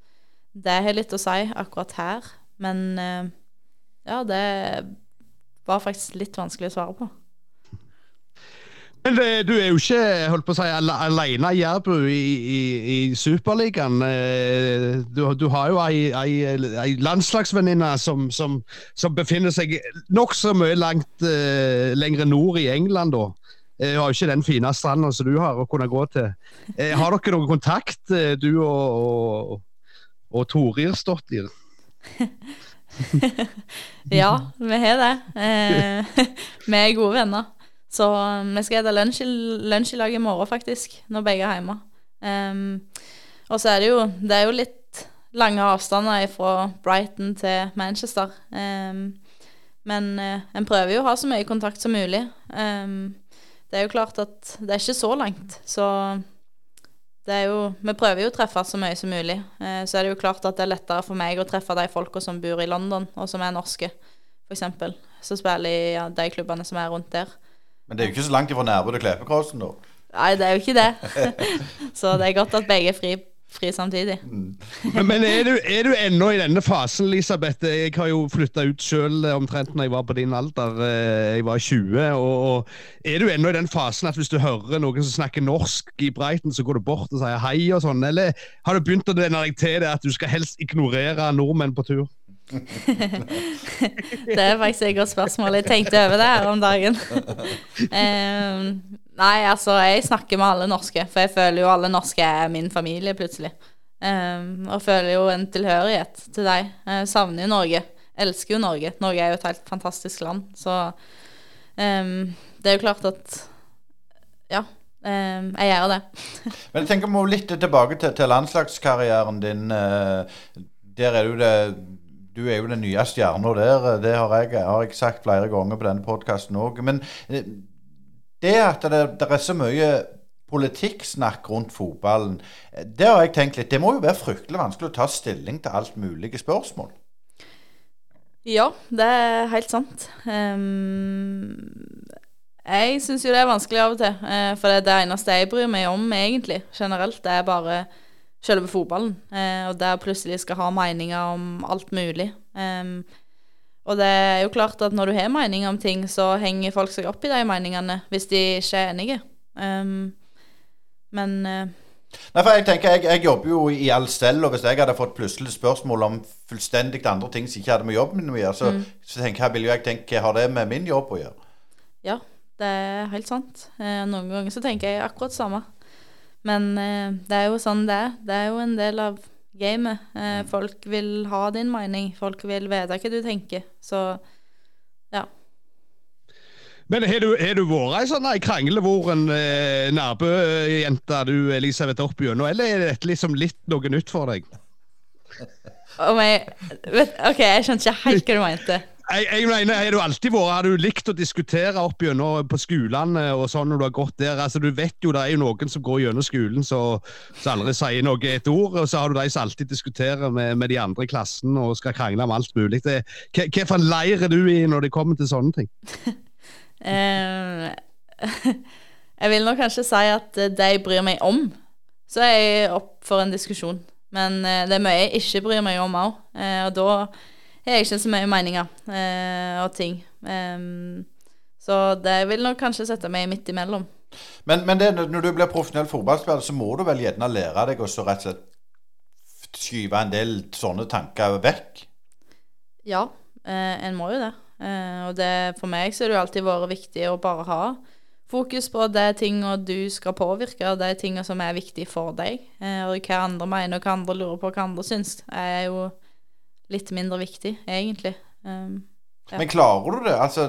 det har litt å si akkurat her. Men uh, ja, det var faktisk litt vanskelig å svare på. Men det, du er jo ikke holdt på å si, alene Jærbu i, i, i Superligaen. Eh, Du, du har jo ei, ei, landslagsvenninne som, som, som befinner seg nokså mye langt eh, lenger nord i England. da. Eh, Hun har jo ikke den fine stranda som du har å kunne gå til. Har dere noen kontakt, du og, og, og Torir-Stottir? Ja, vi har det. Eh, vi er gode venner. Så um, vi skal spise lunsj, lunsj i lag i morgen, faktisk, når begge er hjemme. Um, og så er det jo Det er jo litt lange avstander fra Brighton til Manchester. Um, men uh, en prøver jo å ha så mye kontakt som mulig. Um, det er jo klart at det er ikke så langt, så det er jo, vi prøver jo å treffe så mye som mulig. Uh, så er det jo klart at det er lettere for meg å treffe de folka som bor i London, og som er norske, f.eks. Som spiller i ja, de klubbene som er rundt der. Men det er jo ikke så langt ifra Nærbø til Klepekrossen, da. Nei, det er jo ikke det. så det er godt at begge er fri, fri samtidig. Men, men er, du, er du ennå i denne fasen, Elisabeth? Jeg har jo flytta ut sjøl omtrent når jeg var på din alder. eh, Jeg var 20. Og, og er du ennå i den fasen at hvis du hører noen som snakker norsk i Breiten, så går du bort og sier hei og sånn? Eller har du begynt å venne deg til det at du skal helst ignorere nordmenn på tur? Det er faktisk et godt spørsmål. Jeg tenkte over det her om dagen. um, nei, altså, jeg snakker med alle norske, for jeg føler jo alle norske er min familie, plutselig. Um, og føler jo en tilhørighet til deg. Jeg savner jo Norge. Elsker jo Norge. Norge er jo et helt fantastisk land, så um, det er jo klart at Ja, Um, jeg gjør det. Men jeg vi må litt tilbake til, til landslagskarrieren din. eh, Der er du det Du er jo den nye stjerna der. eh, Det har jeg, har jeg sagt flere ganger på denne podkasten òg. Men eh, det at det, det er så mye politikksnakk rundt fotballen, eh, det har jeg tenkt litt Det må jo være fryktelig vanskelig å ta stilling til alt mulige spørsmål. Ja, det er helt sant. Um, jeg syns jo det er vanskelig av og til, for det, er det eneste jeg bryr meg om egentlig, generelt, det er bare selve fotballen. eh, og der plutselig skal ha meninger om alt mulig. Um, og det er jo klart at når du har meninger om ting, så henger folk seg opp i de meningene hvis de ikke er enige. Um, men uh, Nei, for jeg tenker, jeg, jeg jobber jo i all stell, og hvis jeg hadde fått plutselig spørsmål om fullstendig andre ting som ikke hadde med jobben min å gjøre, så, så tenker jeg, vil jo jeg tenke, hva har det med min jobb å gjøre? Ja, det er helt sant. Eh, noen ganger så tenker jeg akkurat samme. Men eh, det er jo sånn det er. Det er jo en del av gamet. Eh, folk vil ha din mening. Folk vil vite hva du tenker. Så ja. Men har du, du vært ei sånn kranglevoren eh, Nærbø-jente, du Elisabeth, opp gjennom, eller er dette liksom litt noe nytt for deg? Oh my, vet, OK, jeg skjønte ikke helt hva du mente. Jeg, jeg mener, Har du alltid vært, har du likt å diskutere opp gjennom på skolene og sånn når du har gått der? Altså, Du vet jo det er jo noen som går gjennom skolen som aldri sier noe et ord, og så har du de som alltid diskuterer med, med de andre i klassen og skal krangle om alt mulig. Det- Hva hva for leir er du i når det kommer til sånne ting? Eh, jeg vil nok kanskje si at eh, det jeg bryr meg om, så er jeg opp for en diskusjon. Men eh, det er mye jeg ikke bryr meg om òg, og da har jeg ikke så mye meninger eh, og ting. Um, så det vil nok kanskje sette meg midt imellom. Men, men det, når du blir profesjonell fotballspiller, så må du vel gjerne lære deg å så rett og slett skyve en del sånne tanker vekk? Ja, eh, en må jo det. Eh, og det, for meg så har det jo alltid vært viktig å bare ha fokus på de tingene du skal påvirke, og de tingene som er viktige for deg. Eh, og hva andre mener, og hva andre lurer på, hva andre syns, er jo litt mindre viktig, egentlig. Um, Ja. Men klarer du det? Altså,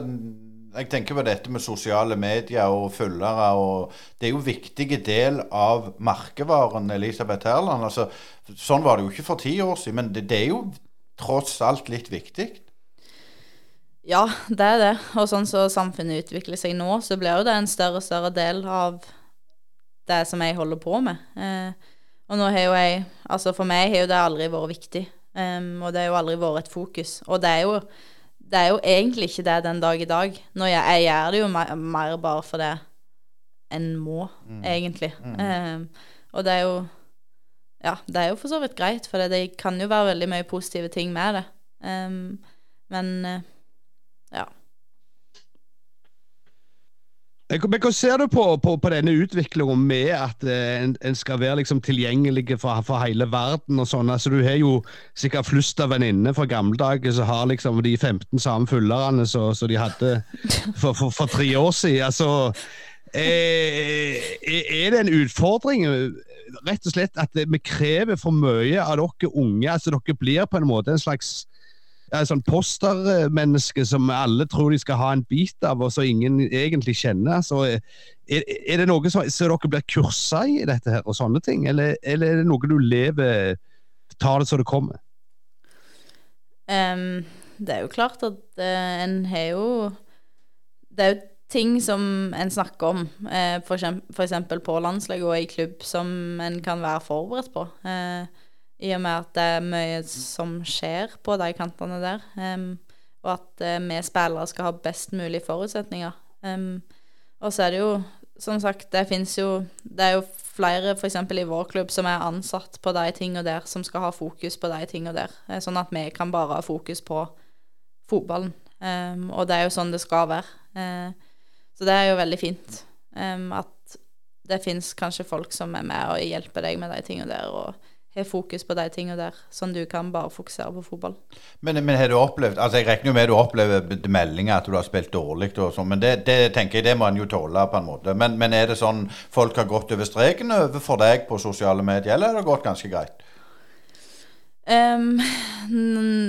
jeg tenker på dette med sosiale medier og følgere. og Det er jo en viktig del av merkevaren Elisabeth Herland. Altså, sånn var det jo ikke for ti år siden, men det, det er jo tross alt litt viktig. Ja, det er det. Og sånn som samfunnet utvikler seg nå, så blir jo det en større og større del av det som jeg holder på med. Eh, og nå har jo jeg Altså for meg har jo det aldri vært viktig. Em, og det har jo aldri vært et fokus. Og det er jo det er jo egentlig ikke det den dag i dag. Når jeg, jeg gjør det jo mer, mer bare for det en må, egentlig. Em, og det er jo Ja, det er jo for så vidt greit, for det, det kan jo være veldig mye positive ting med det. Um, men eh, ja. Men Hva ser du på, på, på denne utviklingen med at eh, en, en, skal være liksom tilgjengelig for, for, hele verden? og sånn? Altså, Du har jo sikkert flust av venninner fra gamle dager som har liksom de 15 samme følgerne som de hadde for, for, for, tre år siden. Altså, eh, er det en utfordring rett og slett at vi krever for mye av dere unge? altså Dere blir på en måte en slags ja, sånn postermenneske som alle tror de skal ha en bit av, og så ingen egentlig kjenner. Så er, er det noe som, så dere blir kursa i dette her, og sånne ting? Eller, eller er det noe du lever Tar det så det kommer? Um, det er jo klart at uh, en har jo Det er jo ting som en snakker om, uh, for eksempel på landslaget og i klubb, som en kan være forberedt på. Uh, i og med at det er mye som skjer på de kantene der. Um, og at uh, vi spillere skal ha best mulig forutsetninger. Um, og så er det jo, som sagt, det fins jo Det er jo flere f.eks. i vår klubb som er ansatt på de tingene der, som skal ha fokus på de tingene der. Eh, sånn at vi kan bare ha fokus på fotballen. Um, og det er jo sånn det skal være. Uh, så det er jo veldig fint at det fins kanskje folk som er med og hjelper deg med de tingene der. og har fokus på de tingene der, sånn du kan bare fokusere på fotball. Men, men, har du opplevd altså Jeg regner jo med du opplever meldinger at du har spilt dårlig, og sånn, men det, det, tenker jeg det må en jo tåle på en måte. Men, men, er det sånn folk har gått over streken overfor deg på sosiale medier, eller har det gått ganske greit? Um,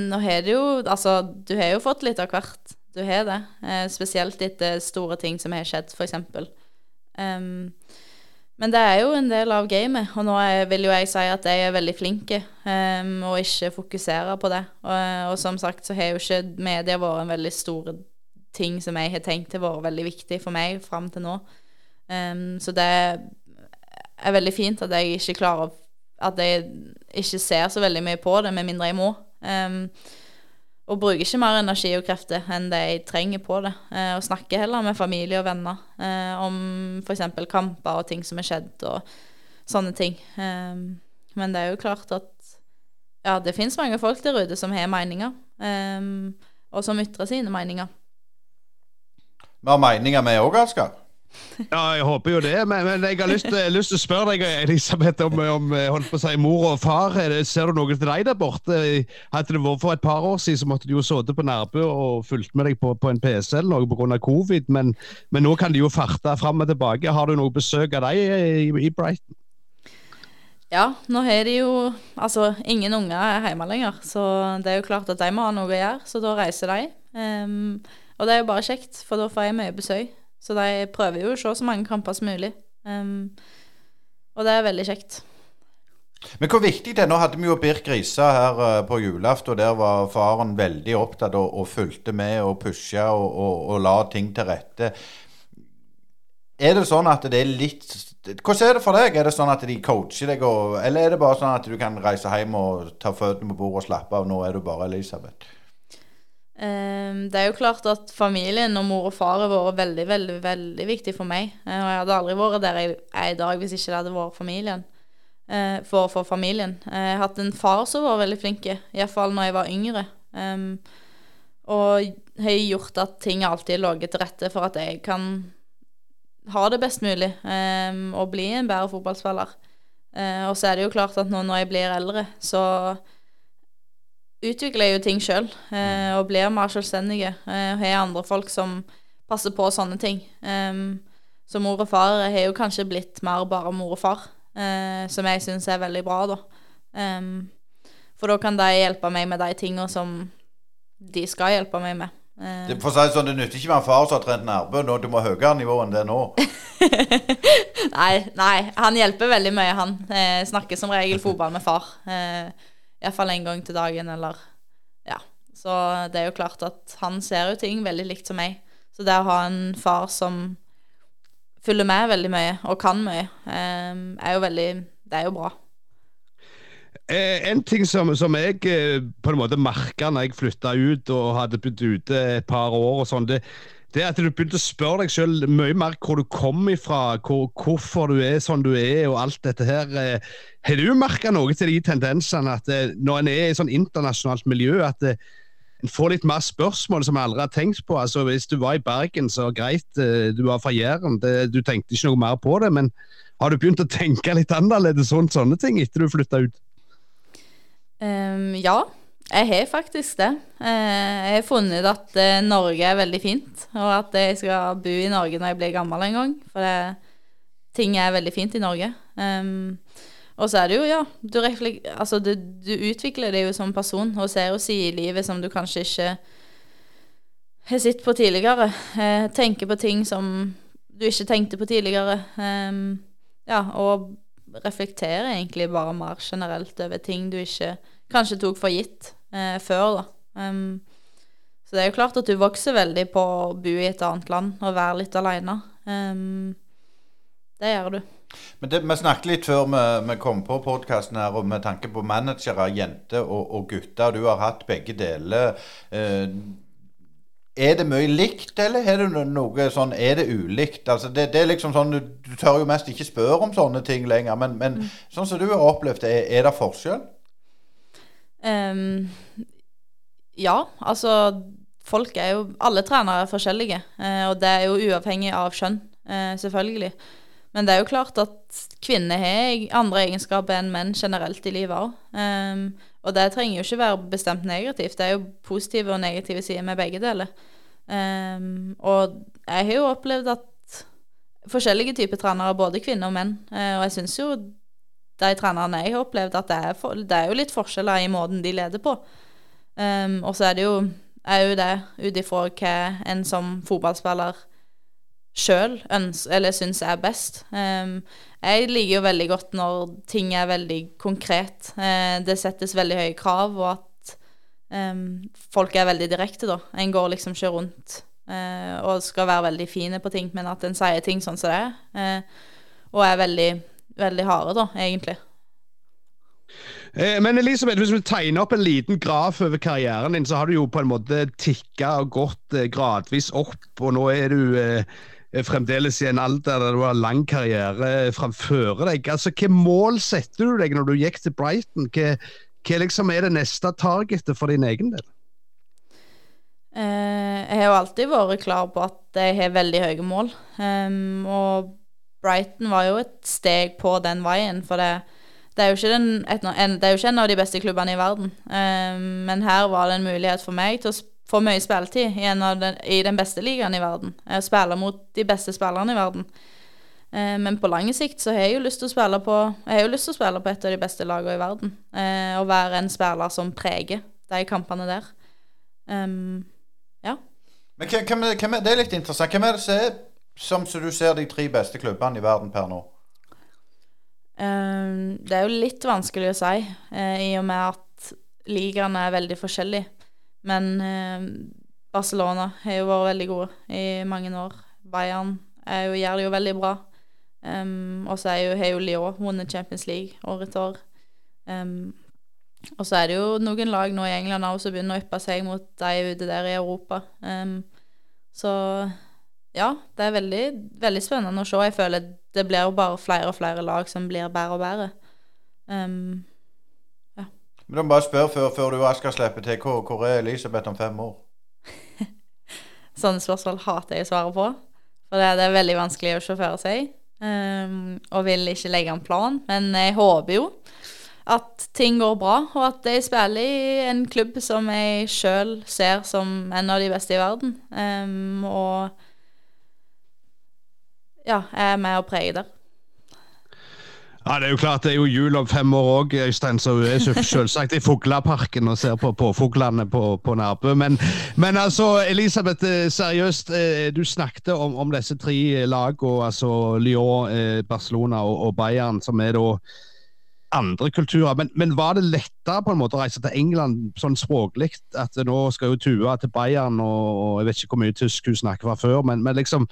nå har du jo Altså, du har jo fått litt av hvert. Du har det. Eh, spesielt etter store ting som har skjedd, f.eks. Um, men det er jo en del av gamet, og nå vil jo jeg si at jeg er veldig flinke um, og ikke fokuserer på det. Og, og, som sagt så har jo ikke media vært en veldig stor ting som jeg har tenkt har vært veldig viktig for meg fram til nå. Um, så det er veldig fint at jeg ikke klarer At jeg ikke ser så veldig mye på det, med mindre jeg må. Um, og bruker ikke mer energi og krefter enn det jeg trenger på det. Eh, og snakker heller med familie og venner eh, om f.eks. kamper og ting som er skjedd, og sånne ting. Eh, men det er jo klart at ja, det fins mange folk der ute som har meninger, eh, og som ytrer sine meninger. Vi har meninger, vi òg, Asker. Ja, jeg håper jo det. Men, men jeg har lyst, til å spørre deg, Elisabeth, om, om holdt på å si, mor og far. Ser du noe til deg der borte? Hadde det vært for et par år siden, så måtte du jo sittet på Nærbø og fulgt med deg på, på en PC eller noe pga. covid, men, men, nå kan de jo farte fram og tilbake. Har du noe besøk av deg i, i Brighton? Ja, nå har de jo Altså, ingen unger er hjemme lenger, så det er jo klart at de må ha noe å gjøre, så da reiser de. Um, og det er jo bare kjekt, for da får jeg mye besøk. Så de prøver jo å se så mange kamper som mulig. Um, og det er veldig kjekt. Men hvor viktig det er, Nå hadde vi jo Birk Risa her uh, på julaften, og der var faren veldig opptatt og, og fulgte med og pusha og, og, og, la ting til rette. Er det sånn at det er litt Hvordan er det for deg? Er det sånn at de coacher deg, eller er det bare sånn at du kan reise hjem og ta føttene på bordet og slappe av? Nå er du bare Elisabeth. Ehm, det er jo klart at familien og mor og far har vært veldig, veldig veldig viktig for meg. Eh, og jeg hadde aldri vært der jeg er i dag hvis ikke det hadde vært familien. Eh, for, for familien. Eh, jeg har hatt en far som var veldig flink, iallfall når jeg var yngre. Ehm, og har gjort at ting alltid har ligget til rette for at jeg kan ha det best mulig ehm, og bli en bedre fotballspiller. Og så er det jo klart at nå når jeg blir eldre, så utvikler jo ting sjøl eh, og blir mer selvstendige. Eh, har andre folk som passer på sånne ting. Um, så mor og far har jo kanskje blitt mer bare mor og far, eh, som jeg syns er veldig bra, da. Um, for da kan de hjelpe meg med de tingene som de skal hjelpe meg med. Det, for å si sånn, det nytter ikke med være far som har trent Nærbø. Du må ha høyere nivå enn det nå. nei, nei, han hjelper veldig mye, han. Eh, snakker som regel fotball med far. Uh, Iallfall en gang til dagen, eller Ja. Så det er jo klart at han ser jo ting veldig likt som meg. Så det å ha en far som følger med veldig mye, og kan mye, ehm, er jo veldig Det er jo bra. Eh, en ting som, som, jeg eh, på en måte merka når jeg flytta ut og hadde bodd ute et par år, og sånn, det, det at du begynte å spørre deg sjøl mye mer hvor du kom ifra, hvor, hvorfor du er sånn du er, og alt dette her. Eh, har du merka noe til de tendensene at eh, når en er i sånn internasjonalt miljø, at en får litt mer spørsmål som jeg aldri har tenkt på. Altså, Hvis du var i Bergen, så greit, eh, du var fra Jæren, du tenkte ikke noe mer på det. Men har du begynt å tenke litt annerledes rundt sånne ting etter du flytta ut? Um, ja, jeg har faktisk det. Uh, jeg har funnet at uh, Norge er veldig fint, og at jeg skal bo i Norge når jeg blir gammel en gang. For det, ting er veldig fint i Norge. Um, og så er det jo, ja du, altså, du, du, utvikler deg jo som person og ser jo sider i livet som du kanskje ikke har sett på tidligere. Eh, tenker på ting som du ikke tenkte på tidligere. Um, ja, og reflekterer egentlig bare mer generelt over ting du ikke kanskje tok for gitt eh, før, da. Um, så det er jo klart at du vokser veldig på å bo i et annet land og være litt aleine. Um, det gjør du. Men det, Vi snakket litt før vi, vi kom på podkasten her, og med tanke på managere, jenter og, og gutter. Du har hatt begge deler. Eh, er det mye likt, eller er det noe sånn Er det ulikt? Altså det, det, er liksom sånn, Du, du tør jo mest ikke spørre om sånne ting lenger, men, men mm. sånn som du har opplevd er, er det forskjell? Um, ja, altså Folk er jo Alle trenere er forskjellige, uh, og det er jo uavhengig av skjønn, uh, selvfølgelig. Men det er jo klart at kvinner har andre egenskaper enn menn generelt i livet òg. Um, og det trenger jo ikke være bestemt negativt. Det er jo positive og negative sider med begge deler. Um, og jeg har jo opplevd at forskjellige typer trenere, både kvinner og menn, uh, og jeg syns jo de trenerne jeg har opplevd, at det er, for, det er, jo litt forskjeller i måten de leder på. Um, og så er det jo, er jo det ut ifra hva en som fotballspiller sjøl syns er best. Um, jeg liker jo veldig godt når ting er veldig konkret. Uh, det settes veldig høye krav, og at um, folk er veldig direkte, da. En går liksom ikke rundt uh, og skal være veldig fine på ting, men at en sier ting sånn som det er. Uh, og er veldig, veldig harde, da, egentlig. Men Elisabeth, hvis du tegner opp en liten graf over karrieren din, så har du jo på en måte tikka og gått gradvis opp, og nå er du fremdeles i en alder der du har lang karriere framfor deg. Altså, Hvilke mål setter du deg når du gikk til Brighton? Hva, hva liksom er det neste targetet for din egen del? Eh, jeg har jo alltid vært klar på at jeg har veldig høye mål. Um, og Brighton var jo et steg på den veien, for det, det, er, jo den, et, en, det er jo ikke en av de beste klubbene i verden. Um, men her var det en mulighet for meg til å få mye spilletid i, den, i den beste ligaen i verden. Jeg spiller mot de beste spillerne i verden. Eh, men på lang sikt så har jeg jo lyst til å spille på Jeg har jo lyst til å spille på et av de beste lagene i verden. Uh, og være en spiller som preger de kampene der. Um, ja. Men hvem, hvem, det er litt interessant. Hvem er det som er, som så du ser, de tre beste klubbene i verden per nå? Um, det er jo litt vanskelig å si, uh, i og med at ligaene er veldig forskjellige. Men eh, Barcelona har jo vært veldig gode i mange år. Bayern jo, gjør det jo veldig bra. Um, og så har jo Lyon vunnet Champions League år etter år. Um, og så er det jo noen lag nå i England som begynner å yppe seg mot de ute der i Europa. Um, så ja, det er veldig, veldig spennende å se. Jeg føler det blir jo bare flere og flere lag som blir bedre og bedre. Um, men da må bare spørre før, før du skal slippe til. Hvor, hvor er Elisabeth om fem år? Sånne spørsmål hater jeg å svare på. For det, det er veldig vanskelig å sjåføre seg. Um, og vil ikke legge en plan. Men jeg håper jo at ting går bra, og at jeg spiller i en klubb som jeg sjøl ser som en av de beste i verden. Um, og ja, jeg er med og preger der. Ja, Det er jo klart, det er jo jul om fem år òg, Øystein, så hun er selvsagt i Fugleparken og ser på påfuglene på, på Nærbø. Men, men, altså, Elisabeth, eh, seriøst. Eh, du snakket om, om disse tre lagene, altså Lyon, eh, Barcelona og, og Bayern, som er da andre kulturer. Men, men, var det lettere på en måte å reise til England sånn språklig? At nå skal jo Tua til Bayern, og, og jeg vet ikke hvor mye tysk hun snakker fra før, men, men liksom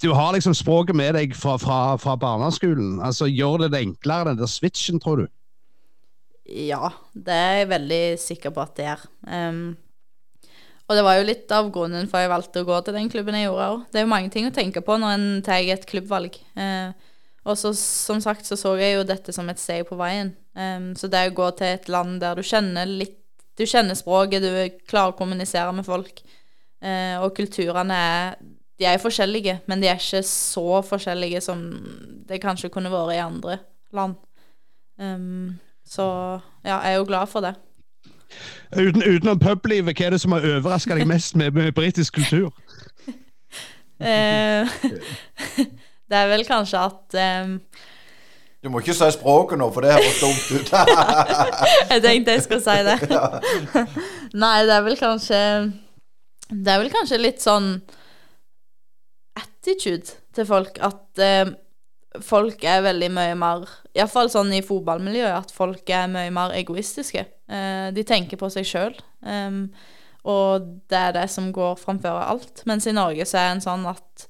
du har liksom språket med deg fra, fra, fra barneskolen. Altså, Gjør det det enklere, den der switchen, tror du? Ja, det er jeg veldig sikker på at det gjør. Um, og det var jo litt av grunnen for jeg valgte å gå til den klubben jeg gjorde òg. Det er jo mange ting å tenke på når en tar et klubbvalg. Uh, og så, som sagt, så så jeg jo dette som et steg på veien. Um, så det å gå til et land der du kjenner litt du kjenner språket, du klarer å kommunisere med folk. uh, og kulturene er De er forskjellige, men de er ikke så forskjellige som det kanskje kunne vært i andre land. Um, så ja, jeg er jo glad for det. Uten, utenom publivet, hva er det som har overraska deg mest med, med britisk kultur? Eh, det er vel kanskje at um, Du må ikke si språket nå, for det høres dumt ut. Jeg tenkte jeg skulle si det. Nei, det er vel kanskje Det er vel kanskje litt sånn attitude til folk. At eh, folk er veldig mye mer Iallfall sånn i fotballmiljøet, at folk er mye mer egoistiske. Eh, de tenker på seg sjøl. Um, og det er det som går framfor alt. Mens i Norge så er en sånn at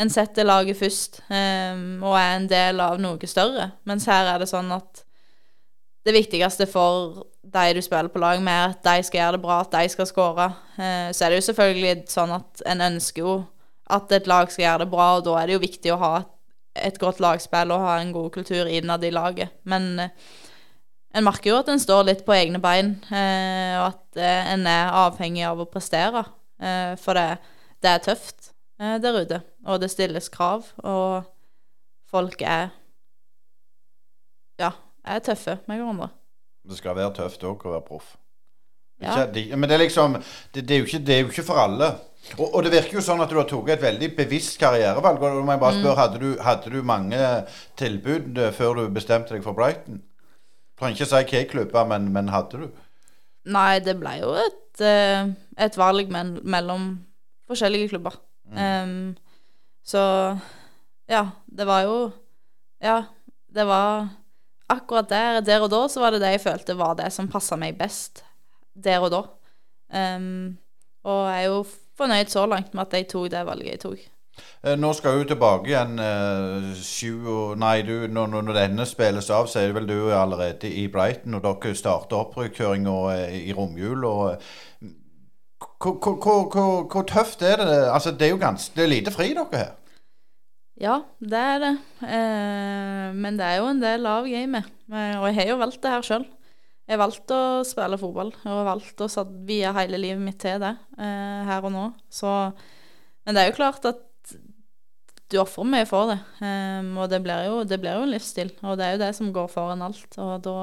en setter laget først um, og er en del av noe større. Mens her er det sånn at det viktigste for de du spiller på lag med, at de skal gjøre det bra, at de skal skåre. Uh, så er det jo selvfølgelig sånn at en ønsker jo at et lag skal gjøre det bra, og da er det jo viktig å ha et, godt lagspill og ha en god kultur innad i laget. Men uh, en merker jo at en står litt på egne bein, uh, og at en er avhengig av å prestere. for det, det er tøft der ute og det stilles krav, og folk er ja, er tøffe med hverandre. Det skal være tøft òg å være proff. Ja. men det er liksom det, det, er ikke, det, er jo ikke, for alle. Og, og, det virker jo sånn at du har tatt et veldig bevisst karrierevalg. Og må jeg bare spørre, mm. hadde, du, hadde, du, mange tilbud eh, før du bestemte deg for Brighton? Du trenger ikke si K-klubber men, men, hadde du? Nei, det ble jo et, eh, et valg mellom forskjellige klubber. Mm. Um, så ja, det var jo Ja, det var akkurat der, der og da, så var det det jeg følte var det som passa meg best der og da. Um, og jeg er jo fornøyd så langt med at jeg tok det valget jeg tok. Eh, nå skal hun tilbake igjen eh, sju Nei, du, når, når, denne spilles av, så er det vel du allerede i Brighton, og dere starter opprykkøringa eh, i romjula. hvor, tøft er det? Altså, det er jo ganske, det er lite fri dere her. Ja, det er det. Eh, men det er jo en del av gamet. Og jeg har jo valgt det her sjøl. Jeg valgte å spille fotball, og valgte valgt å vie hele livet mitt til det eh, her og nå. Så, men det er jo klart at du ofrer mye for det. Um, og det blir, jo, det blir, jo, en livsstil, og det er jo det som går foran alt. Og da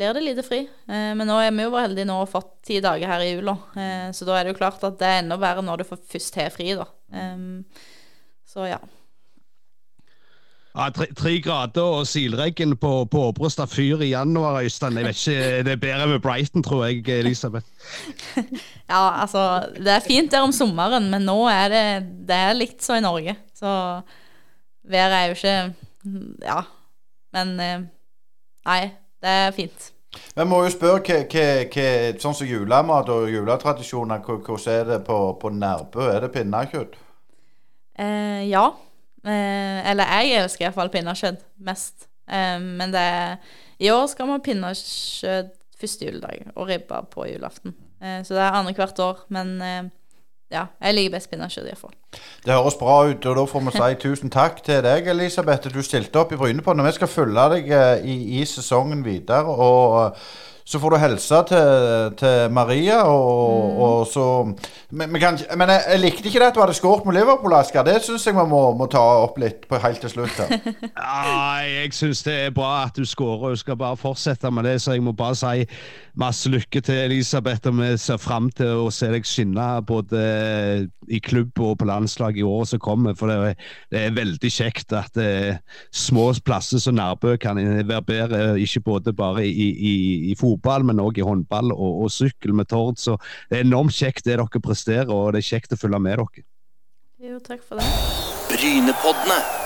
blir det lite fri. Uh, men nå er vi jo heldige nå og fått ti dager her i jula, uh, så da er det jo klart at det er enda verre når du først har fri, da. Um, så ja. Ja, tre, tre, grader og silregn på, på Åbrestad fyr i januar, Øystein. Jeg vet ikke, Det er bedre med Brighton, tror jeg, Elisabeth. ja, altså Det er fint der om sommeren, men nå er det, det er litt så i Norge. Så været er jo ikke Ja. Men eh, nei, det er fint. Vi må jo spørre hva, hva, hva, sånn som julemat og juletradisjoner, hvordan er det på, på Nærbø? Er det pinnekjøtt? Eh, ja. Eh, eller jeg elsker iallfall pinnekjøtt mest. Eh, men det er, i år skal vi ha pinnekjøtt første juledag og ribba på julaften. Eh, så det er annethvert år. Men ja, jeg liker best pinnekjøtt iallfall. Det høres bra ut, og da får vi si tusen takk til deg, Elisabeth. Du stilte opp i Brynepodden. Vi skal følge deg i, i sesongen videre. og så får du hilse til, til Maria, og, mm. og så Men, men, men jeg, jeg, likte ikke det at du hadde skåret med Liverpool, Asker. Det syns jeg vi må, må, ta opp litt på helt til slutt. Nei, jeg syns det er bra at du skårer. Du skal bare fortsette med det, så jeg må bare si masse lykke til Elisabeth. Og vi ser fram til å se deg skinne både i klubb og på landslag i året som kommer. For det er, det er veldig kjekt at eh, små plasser som Nærbø kan være bedre, ikke både bare i, i, i fotball fotball, men òg i håndball og, og sykkel med Tord. Så det er enormt kjekt det dere presterer, og det er kjekt å følge med dere. Jo, takk for det. Brynepoddene.